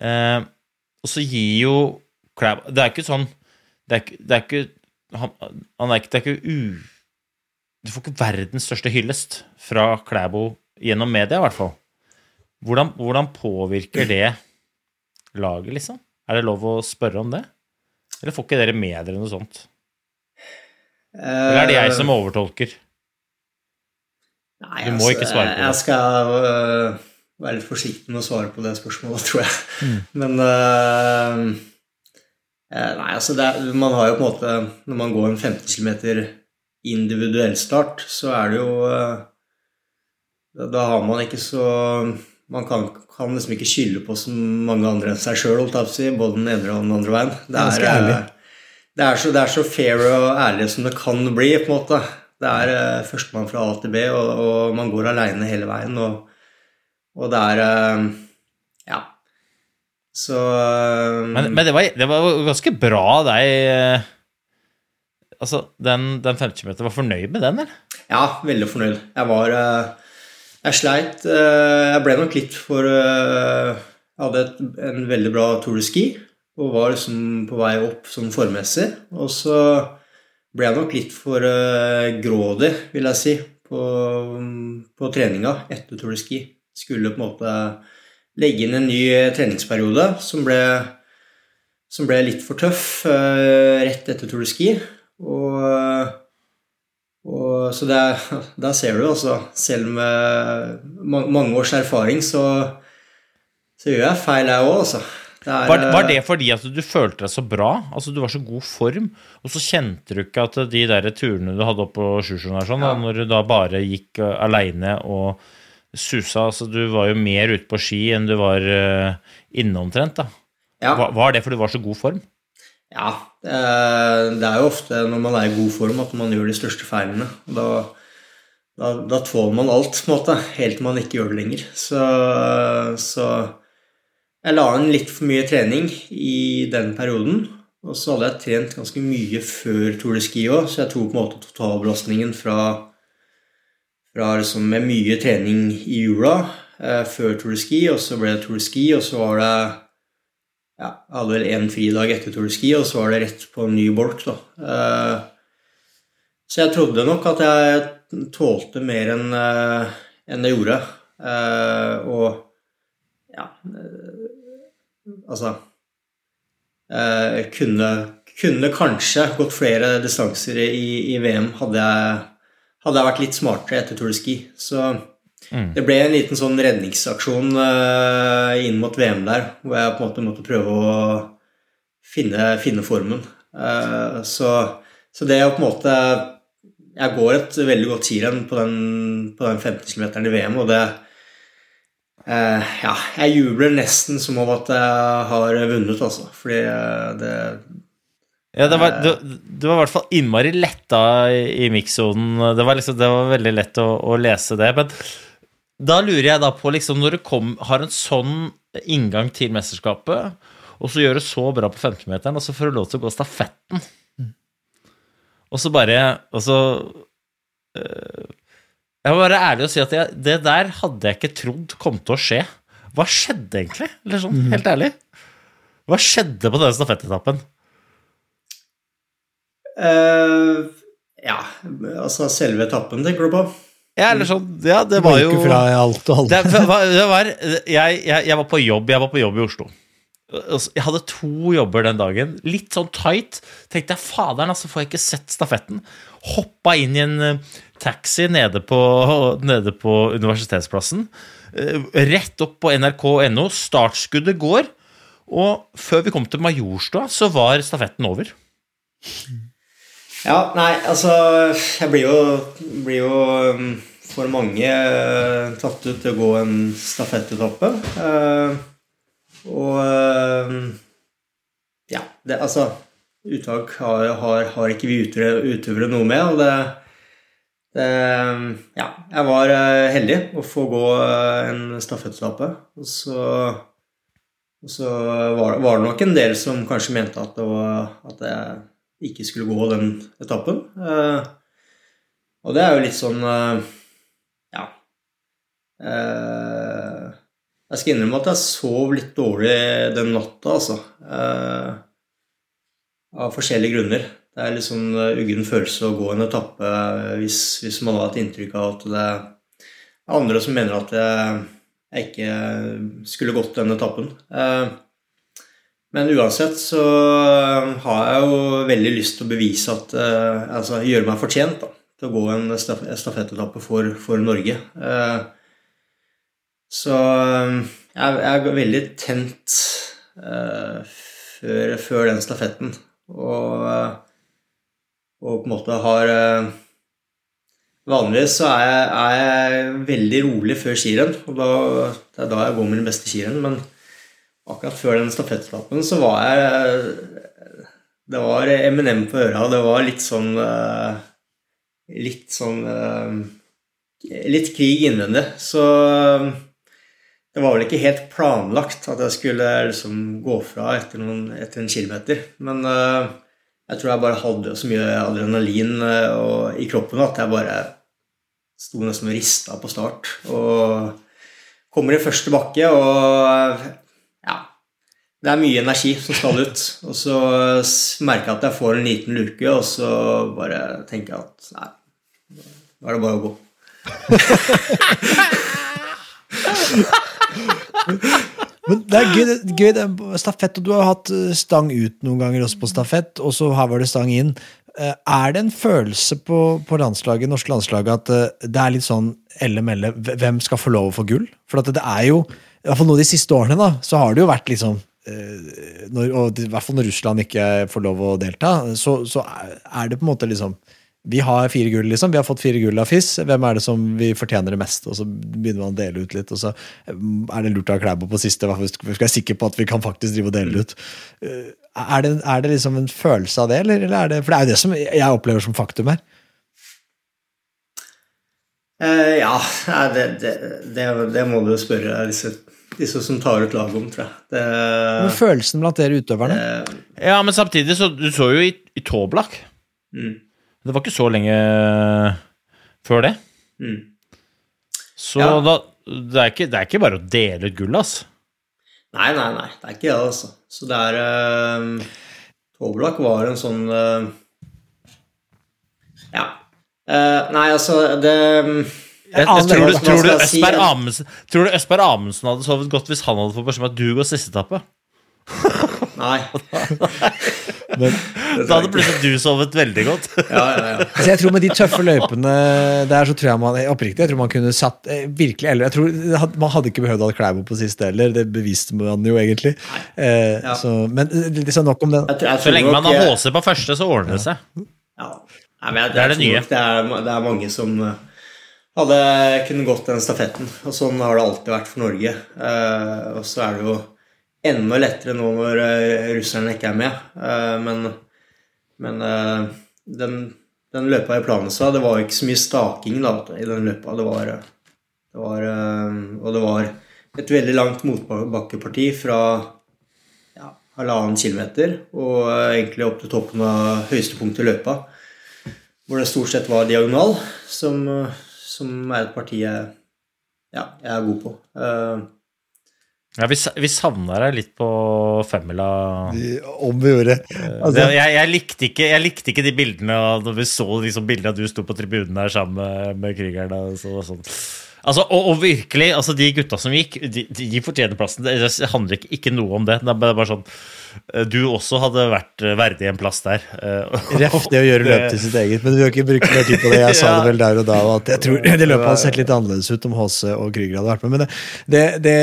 Uh, og så gir jo Klæbo Det er ikke sånn det er, ikke- det er ikke han, han er ikke, Det er ikke u... Du får ikke verdens største hyllest fra Klæbo gjennom media, i hvert fall. Hvordan, hvordan påvirker det laget, liksom? Er det lov å spørre om det? Eller får ikke dere med dere noe sånt? Eller er det jeg som overtolker? Nei, Du må ikke svare på det. Jeg skal øh, være litt forsiktig med å svare på det spørsmålet, tror jeg. Men øh, eh, Nei, altså det er, Man har jo på en måte Når man går en 15 km individuell start, så er det jo øh, da, da har man ikke så Man kan, kan liksom ikke skylde på så mange andre enn seg sjøl, si, både den ene og den andre veien. Det er, ærlig. øh, det, er så, det er så fair og ærlig som det kan bli, på en måte. Det er førstemann fra A til B, og, og man går aleine hele veien. Og, og det er uh, Ja. Så uh, Men, men det, var, det var ganske bra deg Altså, den, den 50 meter var fornøyd med den, eller? Ja, veldig fornøyd. Jeg var Jeg sleit. Jeg ble nok litt for Jeg hadde et, en veldig bra Tour de Ski og var liksom på vei opp som formmessig. Og så ble jeg nok litt for grådig, vil jeg si, på, på treninga etter Tour de Ski. Skulle på en måte legge inn en ny treningsperiode som ble, som ble litt for tøff uh, rett etter Tour de Ski. Og, og så det, der ser du, altså. Selv med mange års erfaring, så, så gjør jeg feil, jeg òg, altså. Er, var, var, det fordi at du følte deg så bra? Altså Du var så god form, og så kjente du ikke at de der turene du hadde opp på Sjusjøen sånn, ja. når du da bare gikk aleine og susa altså Du var jo mer ute på ski enn du var uh, inne omtrent, da. Ja. Var, var, det fordi du var så god form? Ja. Det er jo ofte når man er i god form at man gjør de største feilene. Da, da, da tåler man alt, på en måte, helt til man ikke gjør det lenger. Så, så jeg la inn litt for mye trening i den perioden. Og så hadde jeg trent ganske mye før Tour de Ski òg, så jeg tok på en måte totalbelastningen fra, fra liksom med mye trening i jula eh, før Tour de Ski, og så ble det Tour de Ski, og så var det ja, Jeg hadde vel én fridag etter Tour de Ski, og så var det rett på en ny bolk, da. Eh, så jeg trodde nok at jeg tålte mer enn eh, enn jeg gjorde. Eh, og ja Altså eh, kunne, kunne, kanskje gått flere distanser i, i VM hadde jeg, hadde jeg, vært litt smartere etter Tour de Ski. Så mm. det ble en liten sånn redningsaksjon uh, inn mot VM der, hvor jeg på en måte måtte prøve å finne, finne formen. Uh, så, så, det å på en måte Jeg går et veldig godt tirenn på den, på den 15 km i VM, og det Uh, ja, jeg jubler nesten som om at jeg har vunnet, altså. Fordi det Ja, det var, du, du, var i hvert fall innmari letta i, i mikssonen. Det, liksom, det, var veldig lett å, å, lese det. Men da lurer jeg da på, liksom, når du kom, har en sånn inngang til mesterskapet, og så gjør du så bra på 15-meteren, og så får du lov til å gå stafetten, og så bare Og så øh, jeg må være ærlig og si at jeg, det der hadde jeg ikke trodd kom til å skje. Hva skjedde egentlig? Eller sånn, mm. helt ærlig. Hva skjedde på denne stafettetappen? Uh, ja, altså selve etappen, tenker du på? Ja, eller sånn, ja, det var jo fra alt og alt. Det, det var, jeg, jeg, jeg, var på jobb, jeg var på jobb i Oslo. Jeg hadde to jobber den dagen. Litt sånn tight. Tenkte jeg faderen, altså får jeg ikke sett stafetten. Hoppa inn i en eh, taxi nede på, nede på Universitetsplassen. Eh, rett opp på nrk.no. Startskuddet går. Og før vi kom til Majorstua, så var stafetten over. Ja, nei, altså Jeg blir jo, blir jo um, for mange uh, tatt ut til å gå en stafettetappe. Uh, og uh, Ja, det altså Uttak har, har, har, ikke vi utøvere noe med. og det det, ja, jeg var eh, heldig å få gå en stafettetappe. Og så, og så var, var, det nok en del som kanskje mente at, det var, at jeg ikke skulle gå den etappen. Eh, og det er jo litt sånn Ja. Jeg skal innrømme at jeg sov litt dårlig den natta, altså. Av forskjellige grunner. Det er litt sånn eh, uggen følelse å gå en etappe eh, hvis, hvis, man har et inntrykk av at det er andre som mener at jeg, jeg ikke skulle gått den etappen. Eh, men uansett så har jeg jo veldig lyst til å bevise at Altså gjøre meg fortjent da, til å gå en stafettetappe for, for Norge. Så jeg er veldig tent før, før den stafetten. Og og på en måte har eh, Vanligvis så er jeg, er jeg veldig rolig før skirenn, og da, det er da jeg går min beste skirenn. Men akkurat før den stafettlappen så var jeg det var Eminem på øra, det var litt sånn eh, Litt sånn eh, Litt krig innvendig. Så eh, det var vel ikke helt planlagt at jeg skulle liksom gå fra etter, noen, etter en kilometer. Men uh, jeg tror jeg bare hadde så mye adrenalin i kroppen at jeg bare sto nesten og rista på start. Og kommer i første bakke, og Det er mye energi som skal ut. Og så merker jeg at jeg får en liten luke, og så bare tenker jeg at nei, nå er det bare å gå. Men det er gøy, gøy det er stafett, og du har hatt eh, stang ut noen ganger også på stafett, og så her var det stang inn. Eh, Er det en følelse på, på landslaget, norske landslaget at eh, det er litt sånn elle-melle, hvem skal få lov å få gull? For det er jo, i hvert fall nå de siste årene, da, så har det jo vært liksom når, Og i hvert fall når Russland ikke får lov å delta, så, så er- det på en måte liksom vi har fire gull, liksom. Vi har fått fire gull av FIS. Hvem er det som vi fortjener det mest? Og så begynner man å dele ut litt, og så mm, er det lurt å ha Klæbo på siste. Vi skal være sikre på at vi kan faktisk drive og dele ut. Eh, Er det, er det liksom en følelse av det, eller, eller er det For det er jo det som jeg opplever som faktum her. Uh, ja, det, det, det, det må du spørre disse, disse som tar ut laget om, tror jeg. Det, Men følelsen blant dere utøverne? Ja, men samtidig så Du så jo i, i Toblak. mm, Det var ikke så lenge før det. mm. Så Ja. da det er, ikke, det er ikke bare å dele ut gull, altså. Nei, nei, nei. Det er ikke det, altså. Så det er uh, Toblak var en sånn eh, Ja. Eh, nei, altså, det Jeg, tror, du, tror. Østberg Amundsen, tror du Østberg Amundsen hadde sovet godt hvis han hadde fått beskjed om at du går siste etappe? Nei. Da hadde plutselig du sovet veldig godt. Ja, ja, ja. Så jeg tror med de tøffe løypene der, så tror jeg man oppriktig, jeg tror man kunne satt eh, virkelig eller jeg tror Man hadde ikke behøvd å ha Klæbo på siste heller, det beviste man jo egentlig. Eh, Ja. så, men liksom nok om den. Jeg, tror- jeg Så lenge man har HC på første, så ordner det seg. Ja. Nei, men jeg, Det er det nye. Det er, det er mange som eh, hadde kunnet gått den stafetten. Og sånn har det alltid vært for Norge. Eh, og så er det jo enda lettere nå når eh, russerne ikke er med. Eh, men men den, den løpa i Planestad, det var ikke så mye staking da, i den løpa. Det var, det var Og det var et veldig langt motbakkeparti fra ja, halvannen kilometer og egentlig opp til toppen av høyeste punkt i løpa. Hvor det stort sett var diagonal, som, som er et parti jeg, ja, jeg er god på. Uh, Ja, vi, vi savna deg litt på femmila. Om vi gjorde altså, Det, jeg, jeg, likte ikke, jeg likte ikke de bildene av når vi så liksom bildene av du sto på tribunen der sammen med, med krigerne. og Så, sånn. Altså, og, og virkelig, altså de gutta som gikk, de, de fortjener plassen. Det, handler ikke, ikke noe om det. Det er bare sånn eh, Du også hadde vært eh, verdig en plass der. eh, Ref det å gjøre løp til sitt eget, men vi har ikke brukt mer tid på det. Jeg sa det vel der og da, og at jeg tror det løpet hadde sett litt annerledes ut om HC og Krüger hadde vært med. Men det, det, det,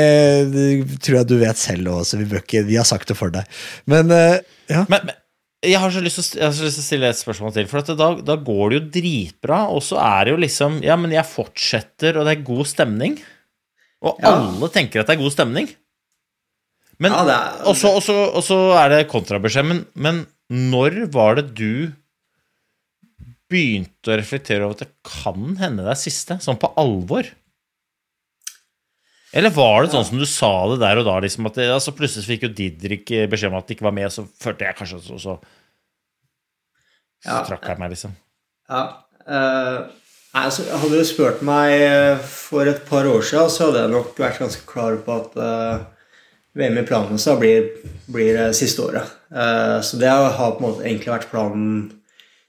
det tror jeg du vet selv også. Vi, bør ikke, vi har sagt det for deg. Men eh, ja. Men, men jeg har så lyst til, å- stille et spørsmål til. For at da, da går det jo dritbra, og så er det jo liksom Ja, men jeg fortsetter, og det er god stemning. Og Ja. alle tenker at det er god stemning. Men, Ja, er- og, så, og, så, og så er det kontrabeskjed. Men, men når var det du begynte å reflektere over at det kan hende det er siste? Sånn på alvor? Eller var det sånn som du sa det der og da, liksom at det, altså plutselig fikk jo Didrik eh, beskjed om at det ikke var med, så følte jeg kanskje så, så, så Ja. trakk jeg meg, liksom. Ja. Uh, altså, hadde du spurt meg eh, for et par år siden, så hadde jeg nok vært ganske klar på at uh, VM i planene blir, blir siste året. Uh, så det har på en måte egentlig vært planen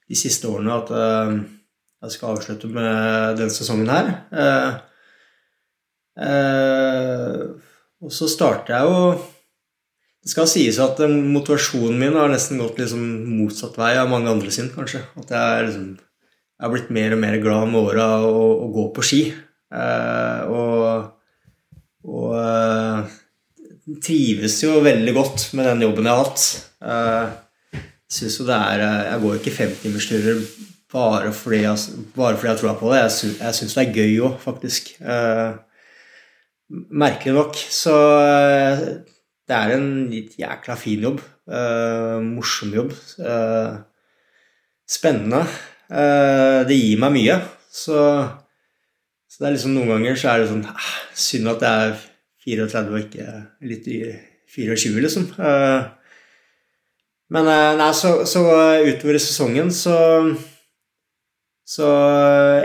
de siste årene, at jeg skal avslutte med denne sesongen her. Eh, og så starter jeg jo det skal sies at motivasjonen min har nesten gått liksom motsatt vei av mange andre sin, kanskje. At jeg, liksom, jeg har blitt mer og mer glad med åra å, å gå på ski. Eh, og og eh, trives jo veldig godt med den jobben jeg har hatt. Eh, synes jo det er eh, Jeg går ikke femtimersturer bare, fordi bare fordi jeg tror på det. Jeg, sy jeg syns det er gøy òg, faktisk. Eh, merkelig nok. Så eh, det er en litt jækla fin jobb. Uh, morsom jobb. Uh, spennende. Uh, det gir meg mye. Så, så, det er liksom noen ganger så er det sånn ah, Synd at jeg er 34 og ikke litt 24, liksom. Men nei, så, så utover i sesongen så så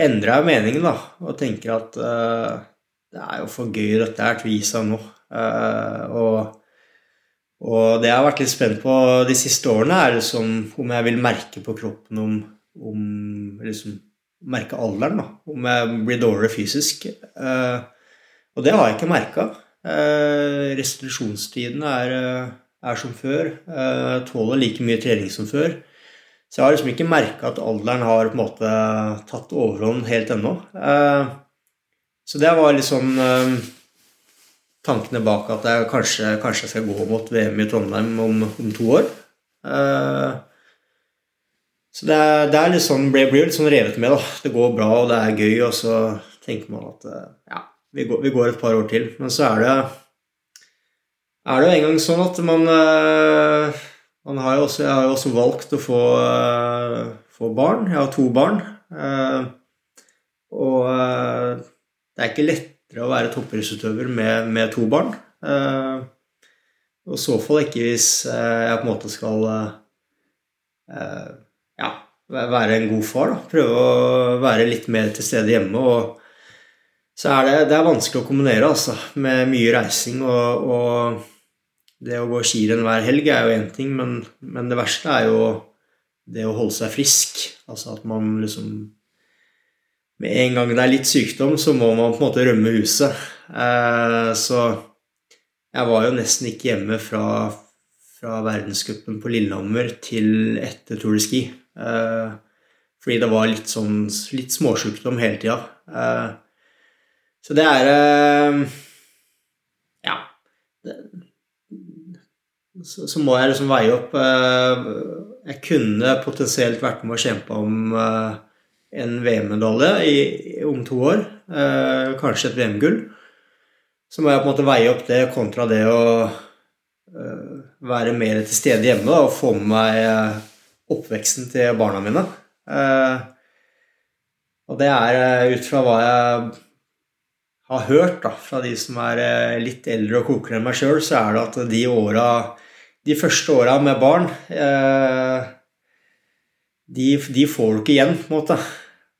endrer jeg meningen, da, og tenker at det er jo for gøy dette her til å gi seg nå. Uh, og, og, det jeg har vært litt spent på de siste årene, er liksom om jeg vil merke på kroppen om, om liksom, Merke alderen, da. Om jeg blir dårligere fysisk. Uh, og det har jeg ikke merka. restitusjonstiden er, er, som før. tåler like mye trening som før. Så jeg har liksom ikke merka at alderen har på en måte tatt overhånd helt ennå. Eh, så det var liksom tankene bak at jeg kanskje, kanskje skal gå mot VM i Trondheim om, om to år. Eh, så det, er, det er litt sånn, blir, blir litt sånn revet med. da. Det går bra, og det er gøy, og så tenker man at eh, ja, vi går, vi går et par år til. Men så er det, er det jo en gang sånn at man har også, jeg har jo også valgt å få, uh, få, barn. Jeg har to barn. Og det er ikke lettere å være toppidrettsutøver med, med, to barn. og i så fall ikke hvis jeg på en måte skal ja, være en god far. Da. Prøve å være litt mer til stede hjemme. og så er det, det er vanskelig å kombinere altså, med mye reising og, og det å gå skirenn hver helg er jo én ting, men, men, det verste er jo det å holde seg frisk. Altså at man liksom Med en gang det er litt sykdom, så må man på en måte rømme huset. Eh, så jeg var jo nesten ikke hjemme fra, fra verdenscupen på Lillehammer til etter Tour de Ski. Eh, fordi det var litt sånn litt småsykdom hele tida. Eh, så det er Ja. Så, må jeg liksom veie opp Jeg kunne potensielt vært med og kjempa om en VM-medalje om to år. Eh, kanskje et VM-gull. Så må jeg på en måte veie opp det kontra det å være mer til stede hjemme da, og få med meg oppveksten til barna mine. Og det er ut fra hva jeg har hørt da, fra de som er litt eldre og klokere enn meg sjøl, så er det at de åra de første åra med barn eh, de, de, får du ikke igjen, på en måte.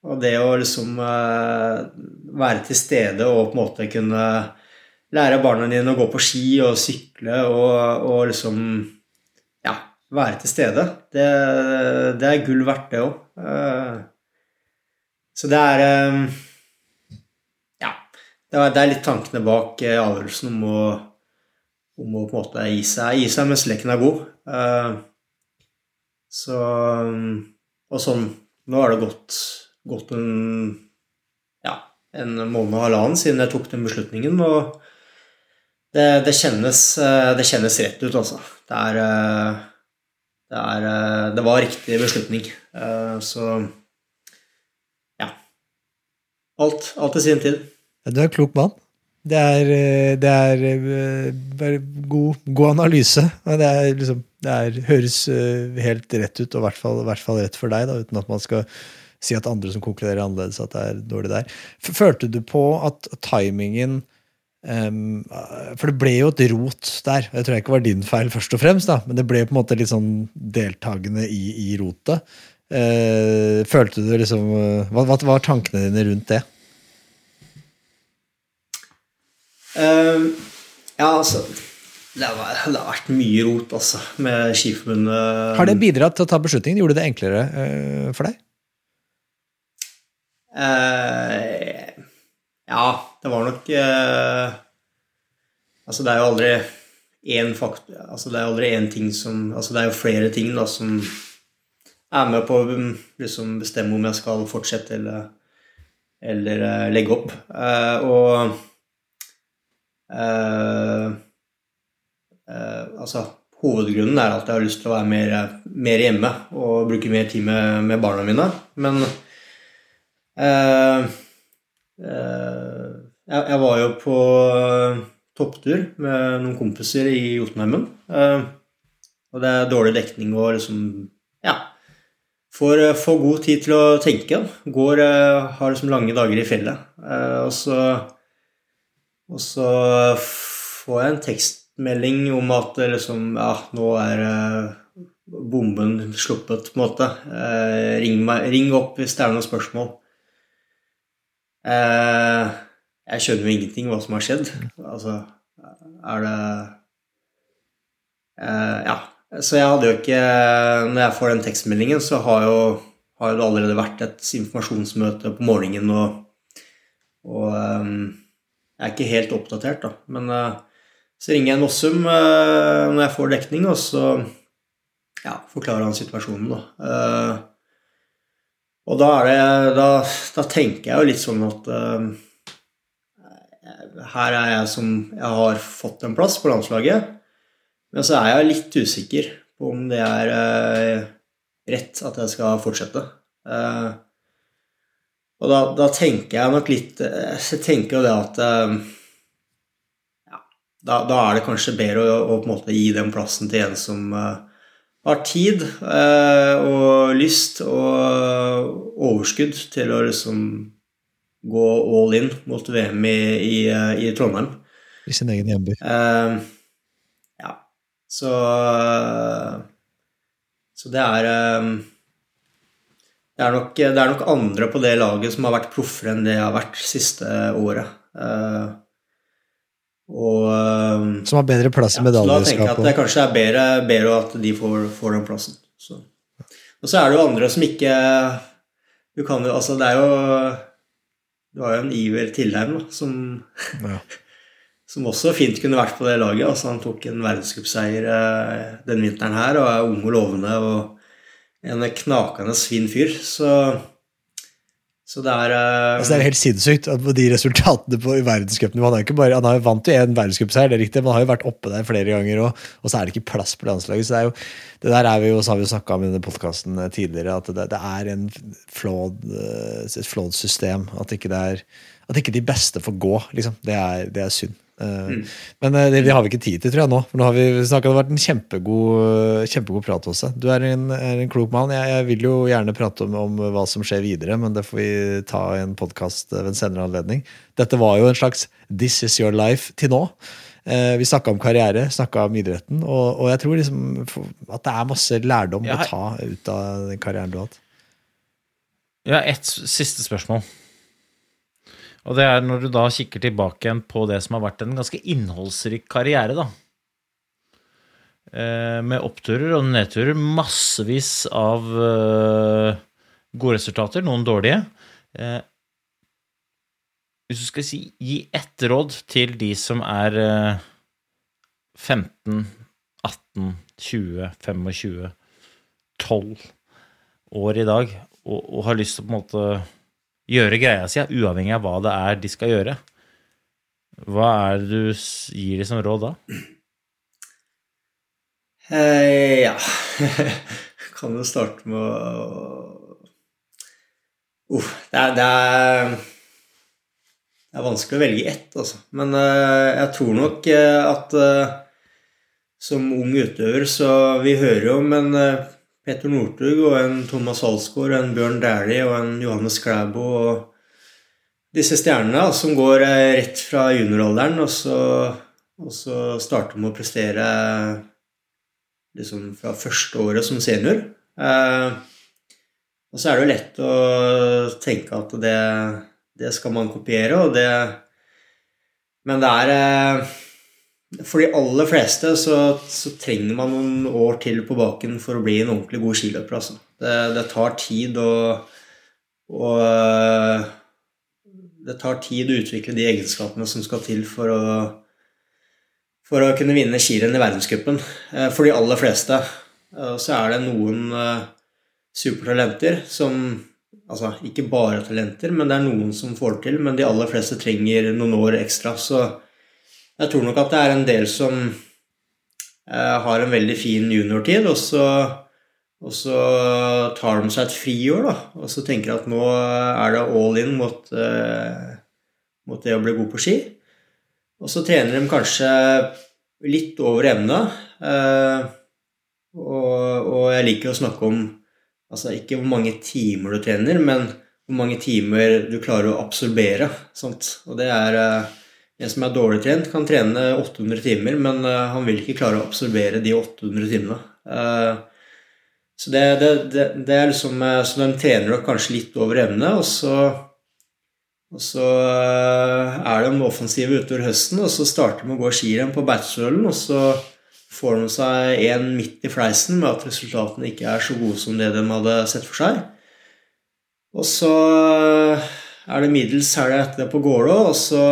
Og det å liksom eh, være til stede og på en måte kunne lære barna dine å gå på ski og sykle og, og liksom Ja, være til stede. Det, det er gull verdt, det òg. Eh, så det er Ja. Det er litt tankene bak avgjørelsen om å om å på en måte gi seg, gi seg mens leken er god. Så Og sånn Nå har det gått, gått en ja, en måned og halvannen siden jeg tok den beslutningen, og det, det, kjennes, eh, det kjennes rett ut, altså. Det er, eh, det er Det var riktig beslutning. Så ja. Alt, alt i sin tid. Du er en klok mann. Det er, eh, det er, eh, god, god, analyse. Det, er liksom, det er, høres eh, helt rett ut, og i hvert hvert fall rett for deg, da, uten at man skal si at andre som konkluderer annerledes, at det er dårlig der. Følte du på at timingen um, For det ble jo et rot der. Jeg tror ikke var din feil, først og fremst, da, men det ble på en måte litt sånn deltakende i, i rotet. Uh, følte du liksom hva, hva var tankene dine rundt det? Uh, ja, altså det har, det har, vært mye rot altså, med Skiforbundet. Har det bidratt til å ta beslutningen? Gjorde det enklere uh, for deg? Uh, ja, det var nok uh, Altså, det er jo aldri én faktor Altså, det er aldri én ting som Altså, det er jo flere ting da som er med på å liksom, bestemme om jeg skal fortsette eller, eller legge opp. og Uh, uh, altså, hovedgrunnen er at jeg har lyst til å være mer, mer hjemme og bruke mer tid med, med barna mine. Men uh, jeg, jeg, var jo på topptur med noen kompiser i Jotunheimen. Og det er dårlig dekning og liksom Ja. Får, eh, får god tid til å tenke. Går, eh, har liksom lange dager i fjellet. Eh, og så Og så får jeg en tekstmelding om at liksom Ja, nå er eh, bomben sluppet, på en måte. Eh, ring, meg, ring opp hvis det er noen spørsmål. Eh, jeg skjønner jo ingenting hva som har skjedd. Altså, er det eh, Ja. Så jeg hadde jo ikke Når jeg får den tekstmeldingen, så har jo, har det allerede vært et informasjonsmøte på morgenen, og, og um, jeg er ikke helt oppdatert, da. Men eh, så ringer jeg Nossum uh, når jeg får dekning, og så ja, forklarer han situasjonen, da. Uh, og da det da, da tenker jeg jo litt sånn at eh, her er jeg som Jeg har fått en plass på landslaget, men så er jeg litt usikker på om det er eh, rett at jeg skal fortsette. Eh, og da, da tenker jeg nok litt eh, Jeg tenker jo det at eh, da, da er det kanskje bedre å, å på en måte gi den plassen til en som uh, har tid uh, og lyst og overskudd til å liksom gå all in mot VM i, i, i Trondheim. I sin egen hjemby. Uh, ja, så Så det er eh, det er, nok, det er nok andre på det laget som har vært proffere enn det jeg har vært siste året. Eh, og eh, Som har bedre plass i ja, så da tenker jeg medaljeskapet. at det kanskje er bedre, bedre at de får, får den plassen. Så. Og så er det jo andre som ikke Du kan jo Altså, det er jo Du har jo en Iver Tilheim, da, som Ja. som også fint kunne vært på det laget. Altså, han tok en verdenscupseier eh, den vinteren her og er ung og lovende og en knakende fin fyr. Så, så det er uh, Altså, det er helt sinnssykt at de resultatene på i verdenscupen Han, bare, har jo vant til en verdenscupseier, det men han har jo vært oppe der flere ganger, og, og så er det ikke plass på landslaget. så Det jo, det der er vi jo, så har vi jo snakka om i denne podkasten tidligere, at det, det er flawed, eh, et flawed system. At ikke, er, at ikke de beste får gå, liksom. Det er, det er synd. Eh, Men eh, det, det har vi ikke tid til, tror jeg, nå. For nå har vi snakket, Det har vært en kjempegod, kjempegod prat også. Du er en, er en klok mann. Jeg, jeg vil jo gjerne prate om, om hva som skjer videre, men det får vi ta i en podkast ved en senere anledning. Dette var jo en slags This is your life til nå. Eh, vi snakka om karriere, snakka om idretten, og, og jeg tror liksom at det er masse lærdom Jeg å ta ut av den karrieren du har hatt. Ja, ett siste spørsmål. Og det er når du da kikker tilbake igjen på det som har vært en ganske innholdsrik karriere, da. Eh, Med oppturer og nedturer. Massevis av eh, gode resultater, noen dårlige. Eh, Hvis du skal si, gi ett råd til de som er eh, 15, 18, 20, 25, 12 år i dag, og, og har lyst til å på en måte gjøre greia si, uavhengig av hva det er de skal gjøre. Hva er det du gir dem som råd da? Eh, ja Kan jo starte med å Uff, det, er, det, er, det er vanskelig å velge ett, altså. Men uh, jeg tror nok uh, at som ung utøver så Vi hører jo om en Petter Northug og en Thomas Alsgaard, en Bjørn Dæhlie og en Johannes Klæbo og disse stjernene som går eh, rett fra junioralderen og så, og så starter med å prestere liksom fra første året som senior. Eh, og så er det jo lett å tenke at det, det skal man kopiere, og det Men det er eh, For de aller fleste så, så trenger man noen år til på baken for å bli en ordentlig god skiløper. Altså. Det, det tar tid å det tar tid å utvikle de egenskapene som skal til for å for å kunne vinne skirenn i verdenscupen. eh, For de aller fleste. Eh, Så er det noen eh, supertalenter som Altså ikke bare talenter, men det er noen som får til. Men de aller fleste trenger noen år ekstra. Så jeg tror nok at det er en del som eh, har en veldig fin juniortid, og så, og så tar de seg et friår, da. Og så tenker at nå er det all in mot, eh, mot det å bli god på ski. Og så trener de kanskje litt over evne. Eh, Og, og jeg liker å snakke om altså ikke hvor mange timer du trener, men hvor mange timer du klarer å absorbere. Sant? Og det er eh, En som er dårlig trent, kan trene 800 timer, men eh, han vil ikke klare å absorbere de 800 timene. Eh, så det, det, det, det er liksom Så de trener nok kanskje litt over evne, og så og så er de offensive utover høsten, og så starter de å gå skirenn på Beitostølen, og så får de seg en midt i fleisen med at resultatene ikke er så gode som det de hadde sett for seg. Og så er det middels helga etter det på Gålå, og så,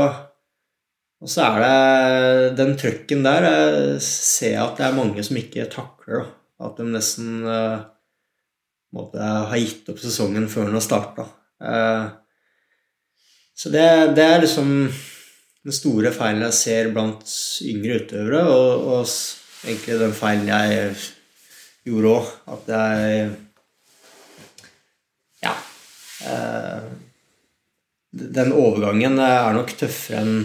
og så er det den trøkken der Jeg ser at det er mange som ikke takler. Da. At de nesten uh, måtte ha gitt opp sesongen før den har starta. Uh, så det, det, er liksom den store feilen jeg ser blant yngre utøvere, og, og egentlig den feilen jeg gjorde òg. At jeg Ja. Uh, den overgangen er nok tøffere enn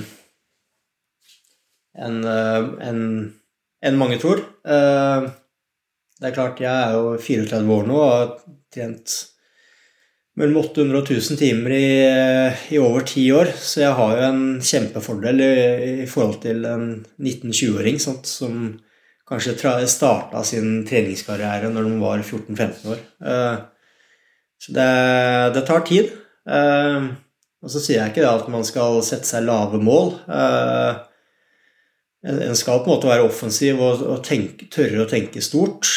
enn en, en mange tror. Eh, det er klart, jeg er jo 34 år nå og har trent mellom 800 og 1000 timer i, i over ti år. Så jeg har jo en kjempefordel i, i forhold til en 19-20-åring som kanskje starta sin treningskarriere når de var 14-15 år. Eh, så det, det, tar tid. Eh, og så sier jeg ikke at man skal sette seg lave mål. Eh, en skal på en måte være offensiv og, og tenke, tørre å tenke stort.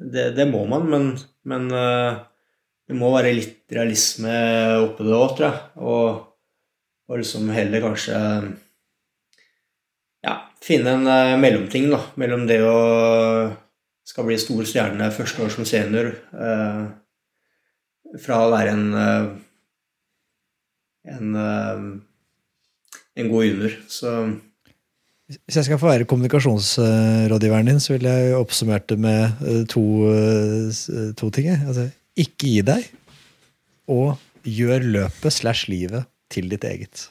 Det, det må man, men, men det må være litt realisme oppi det òg, tror jeg. Og, og, liksom heller kanskje ja, finne en uh, mellomting da, mellom det å skal bli stor stjerne første år som senior, fra å være en en, en god junior. Så hvis jeg skal få være kommunikasjonsrådgiveren din, så vil jeg oppsummert det med to, to ting. Altså, ikke gi deg, og gjør løpet slash livet til ditt eget.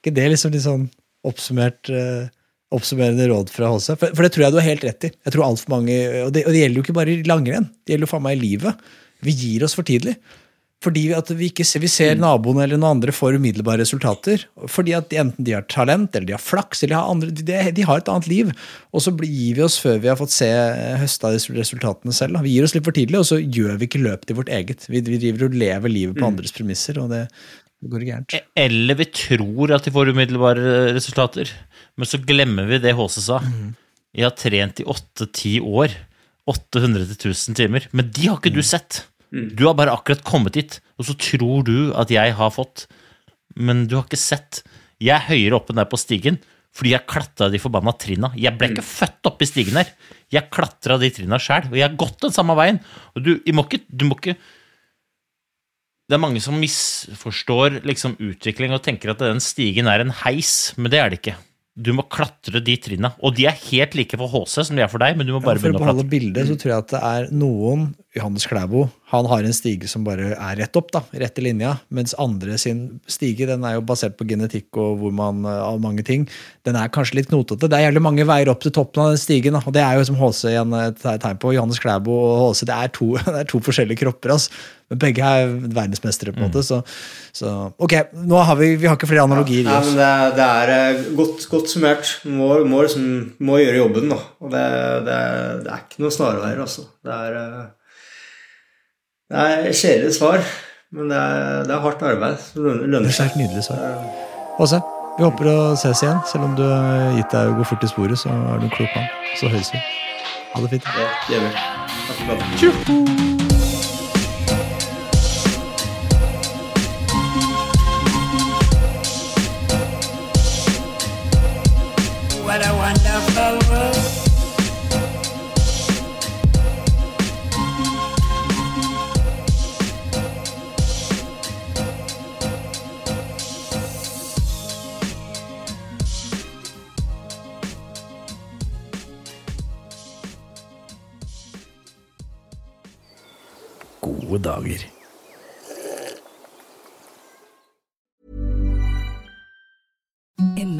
ikke det liksom litt sånn oppsummert uh, oppsummerende råd fra HC? For, for, det tror jeg du har helt rett i. Jeg tror alt for mange, og det, og det gjelder jo ikke bare i langrenn, det gjelder jo faen meg i livet. Vi gir oss for tidlig. Fordi at vi ikke ser, vi ser mm. naboene eller noen andre får umiddelbare resultater. Fordi at enten de har talent, eller de har flaks, eller de har, andre, de, de har et annet liv. Og så gir vi oss før vi har fått se høsta resultatene selv. Vi gir oss litt for tidlig, og så gjør vi ikke løpet i vårt eget. Vi, vi driver og lever livet på mm. andres premisser, og det, det går gærent. E, eller vi tror at de får umiddelbare resultater, men så glemmer vi det HC sa. Vi Jeg har trent i åtte-ti år. 800 til 1000 timer. Men de har ikke du mm. sett. Mm. Du har bare akkurat kommet dit, og så tror du at jeg har fått, men du har ikke sett. Jeg er høyere oppe enn deg på stigen fordi jeg klatra de forbanna trinna. Jeg ble ikke mm. født oppi stigen her. Jeg klatra de trinna sjæl, og jeg har gått den samme veien. Og du, må ikke, du må ikke Det er mange som misforstår liksom utvikling og tenker at den stigen er en heis, men det er det ikke. Du må klatre de trinna. Og de er helt like for HC som de er for deg, men du må bare ja, begynne å klatre. For å beholde bildet så tror jeg at det er noen Johannes Klæbo han har en stige som bare er rett opp, da, rett i linja. Mens andre sin stige den er jo basert på genetikk og hvor man, av mange ting. Den er kanskje litt knotete. Det er jævlig mange veier opp til toppen av den stigen. Da. Og det er jo som HC igjen et tegn på. Johannes Klæbo og HC det er to, det er to forskjellige kropper. Altså. Men begge er verdensmestere, på en måte. Mm. Så, så, ok, nå har vi, vi har ikke flere analogier i oss. Ja, det, det, er eh, godt, godt summert. Må, må, liksom, må, gjøre jobben, da. Og det, det, det er ikke noe snarveier, altså. Det er, eh, det er kjedelig svar, men det er, det er hardt arbeid. Det lønner seg. Det er nydelig svar. Åse, vi håper å ses igjen. Selv om du har gitt deg å gå fort i sporet, så er du en klok mann. Så høres vi. Ha det fint. Ja, det gjør vi. Takk for praten. Gode dager.